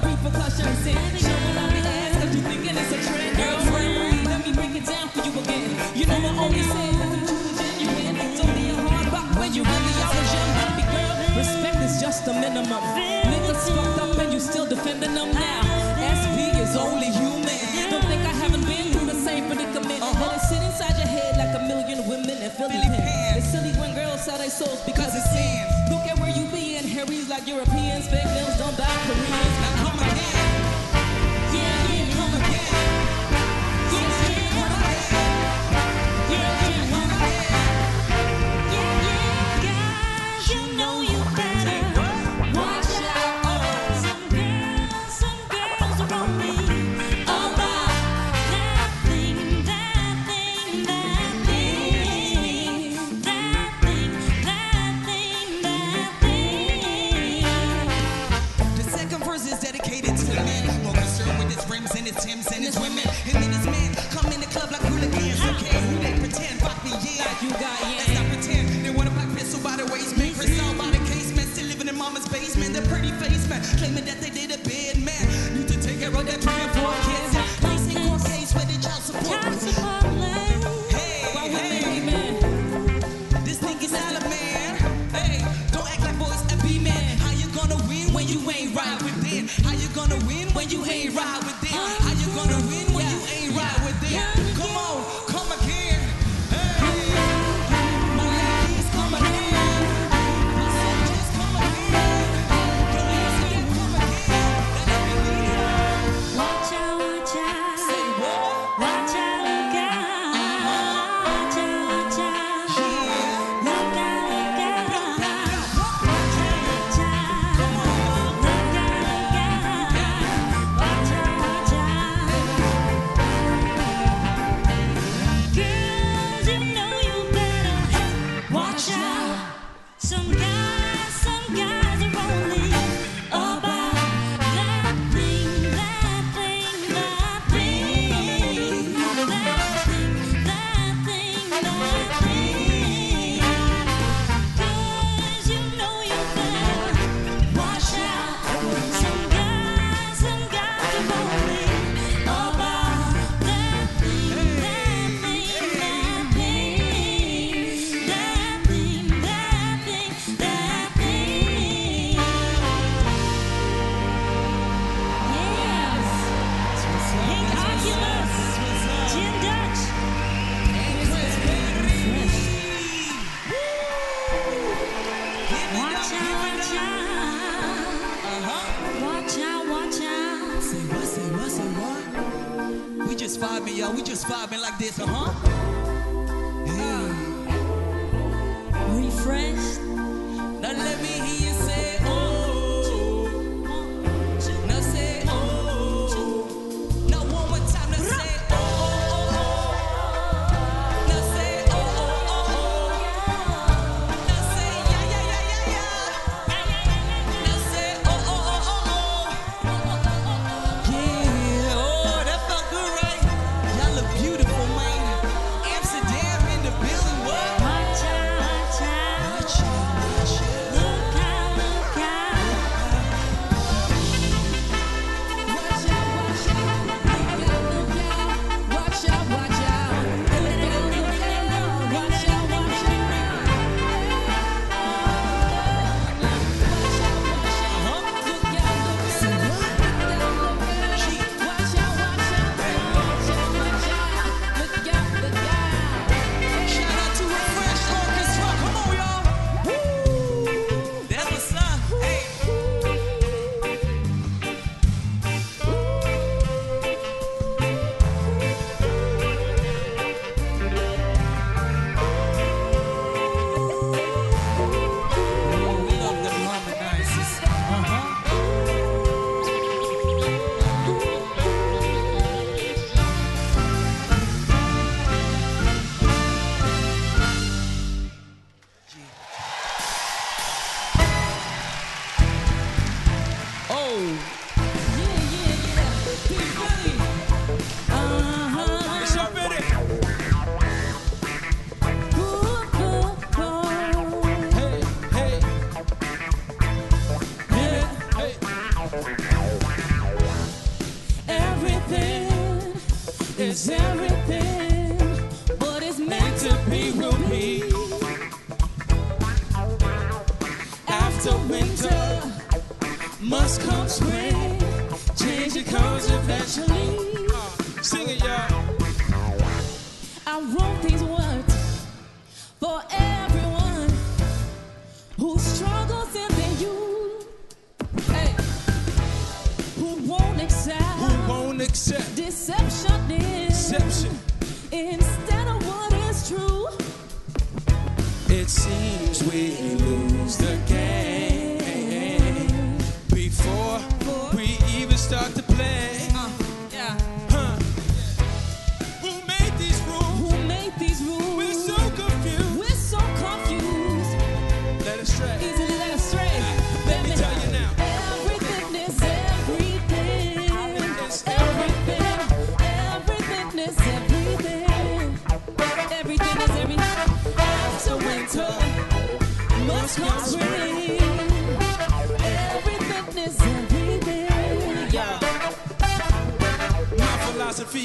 the minimum. Niggas fucked up and you still defending them now. SP is only human. Don't think I haven't been through the same predicament. Uh-huh. Let it sit inside your head like a million women in Philly, Philly pants. It's silly when girls sell their souls because it's sin. Look at where you be in Harry's like Europeans. Big nails don't buy Koreans.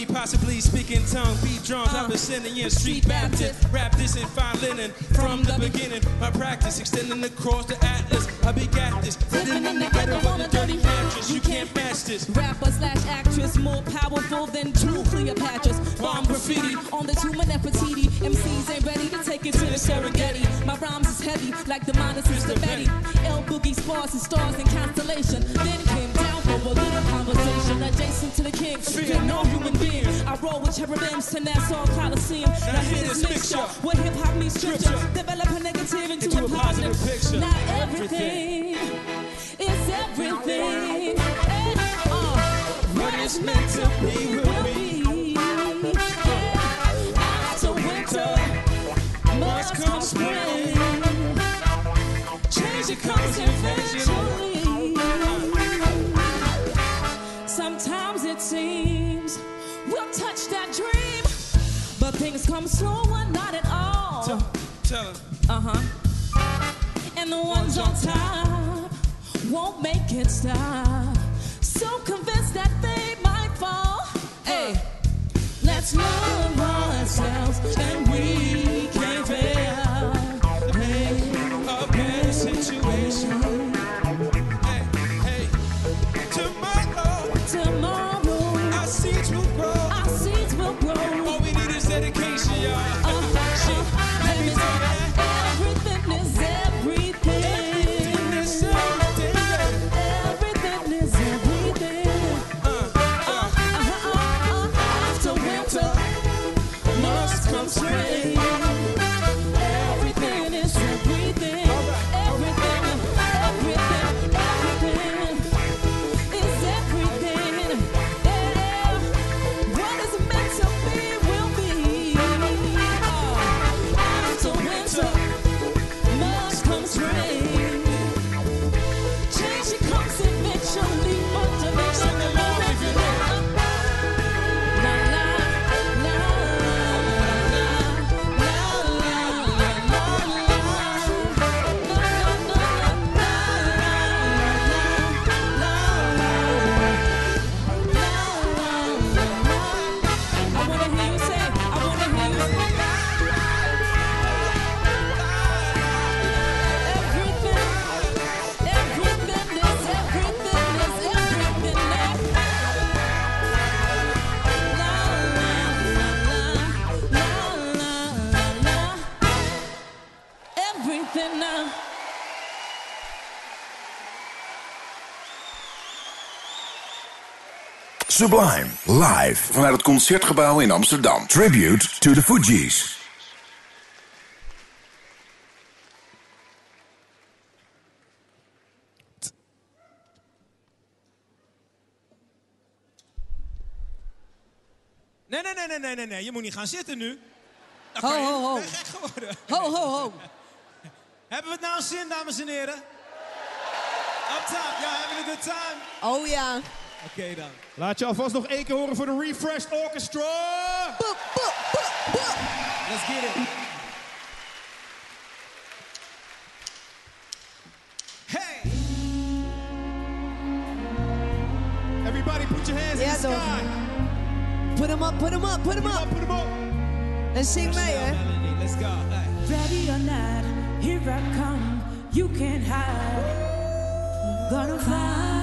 Possibly speaking tongue, beat drums. I've been sending in street Baptist, rap this in fine linen. From the beginning, my practice extending across the atlas. I begat this, living in the ghetto on a dirty mattress. You can't match this. Rapper slash actress, more powerful than two Cleopatras. Bomb graffiti on the of Nefertiti. MCs ain't ready to take it to the Serengeti. My rhymes is heavy, like the minus is Betty. L Boogie spars and stars and constellation. Then came a little conversation. Adjacent to the king, fear no human being. I roll with cherubims to Nassau Coliseum. Now hear this mixture, where hip hop meets scripture. Develop a negative into, Into a a positive positive picture. Now everything is everything. Hey, uh, what is meant to be will be. Yeah, after winter must come spring. Change it comes eventually. Come slower, not at all. Tell him. Uh huh. And the ones on top won't make it stop. So convinced that they might fall. Hey, let's love ourselves and we Sublime, live vanuit het Concertgebouw in Amsterdam. Tribute to the Fugees. Nee, nee, nee, nee, nee, nee, nee. Je moet niet gaan zitten nu. Dan Ho, ho, ho. ben je gek geworden. Ho, ho, ho. Hebben we het nou zin, dames en heren? Up top, ja, having a good time? Oh ja. Oké dan. Laat je alvast nog één keer horen voor de Refreshed Orchestra. Let's get it. Hey! Everybody put your hands in the toch. sky. Put 'em up, put 'em up, put 'em up. Put 'em up. And sing Mayor. Let's go. Hey. Ready or not, here I come. You can't hide. Gonna find you and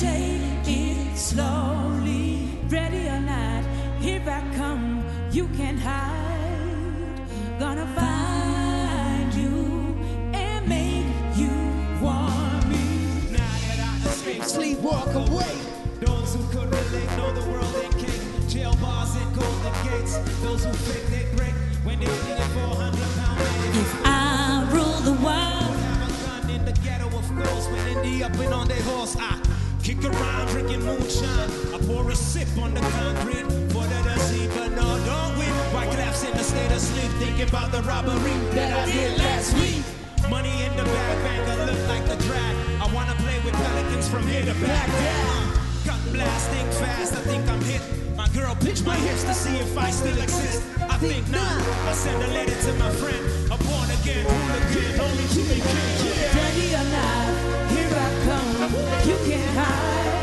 take it slowly. Ready or not, here I come. You can't hide. Gonna find you and make you want me. Now that I escaped Sleepwalk away. Those who could relate know the world ain't king. Jail bars and golden gates. Those who fake they break when they need a 400 pound. If I rule the world, Have a gun in the ghetto of when up and on their horse. I kick around drinking moonshine. I pour a sip on the concrete for the deceit, but no, don't we? White claps in the state of sleep, thinking about the robbery that I did last week. Money in the bag, banger look like the drag. I wanna play with pelicans from here to Baghdad. Gun blasting fast, I think I'm hit. My girl pitch my hips to see if I still exist. I think not. I send a letter to my friend, a born again hooligan, only to be king. Yeah. Ready or You can't hide.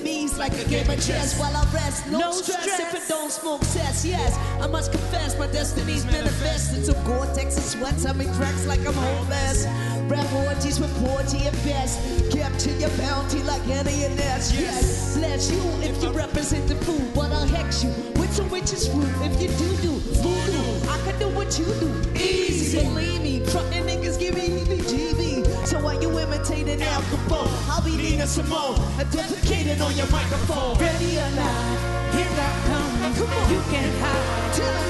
Enemies like a game of chess while I rest. No, No stress, stress. if it don't smoke cess. Yes, I must confess my destiny's manifested. So Gore-Tex and sweats, I make tracks like I'm homeless. Rap orgies with Porgy and Bess. Capture your bounty like Annie and Ness. Yes, bless you if you represent the food, but I'll hex you with some witches fruit. If you do do voodoo, I can do what you do. Easy, believe me. Frontin' niggas give me heebie-jeebie. So why you imitating Al Capone? I'll be Nina Simone, and defecating on your microphone. Ready or not, here I come. Come on. You can't hide. Tell.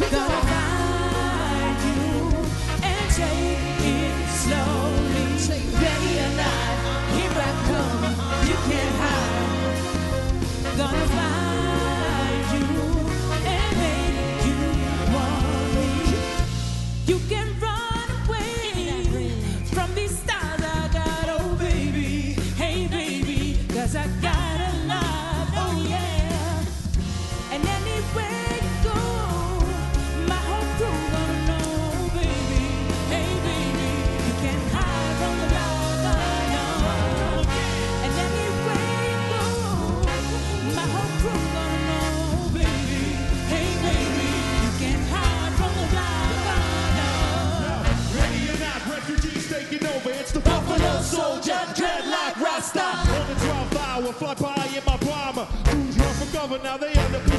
We Gonna find you and take it slowly. Ready or not, here I come. You can't hide. Gonna find taking over. It's the Buffalo Soldier, dreadlock Rasta. On the 12th hour, fly by in my bomber. Who's run for governor? Now they end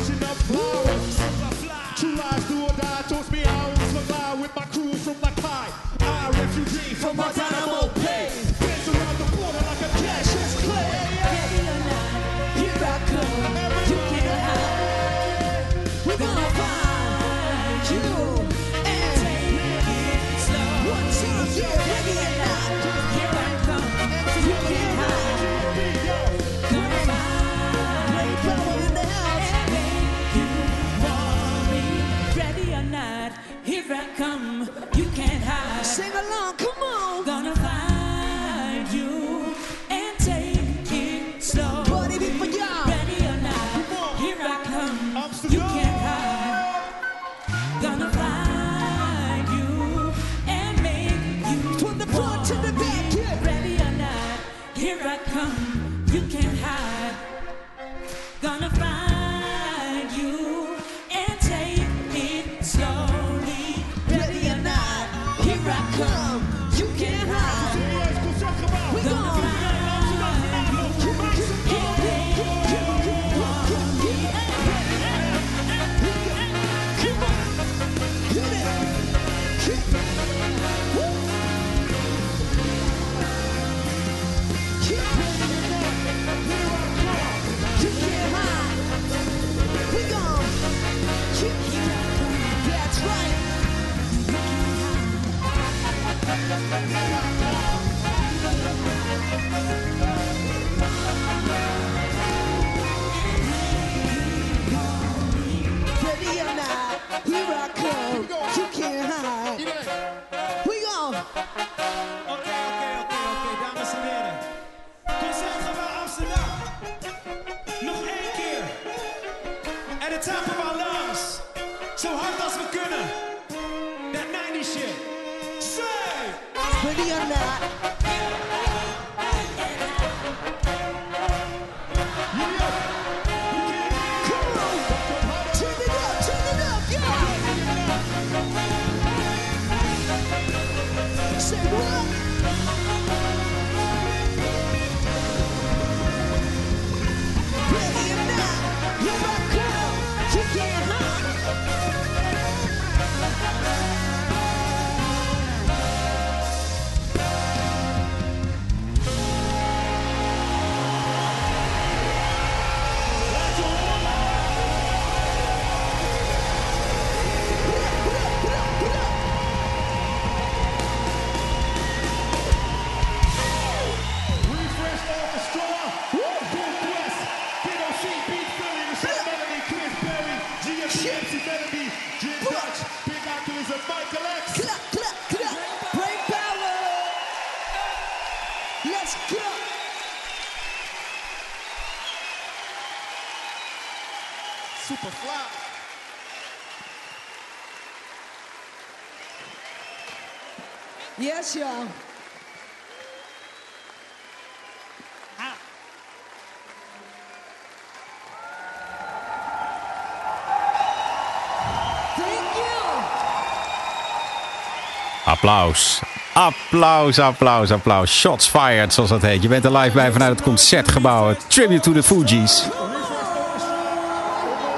Applaus. Applaus, applaus, applaus. Shots fired, zoals dat heet. Je bent er live bij vanuit het Concertgebouw. Tribute to the Fugees.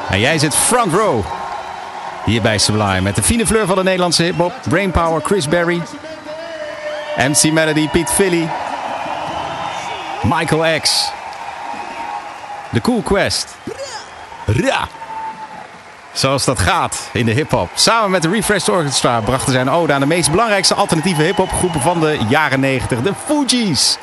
En jij zit front row. Hier bij Sublime. Met de fine fleur van de Nederlandse hiphop. Brainpower, Chris Berry. MC Melody, Piet Philly. Michael X. The Cool Quest. Ra. Zoals dat gaat in de hip-hop. Samen met de Refreshed Orchestra brachten zij een ode aan de meest belangrijkste alternatieve hip-hop groepen van de jaren 90, de Fugees.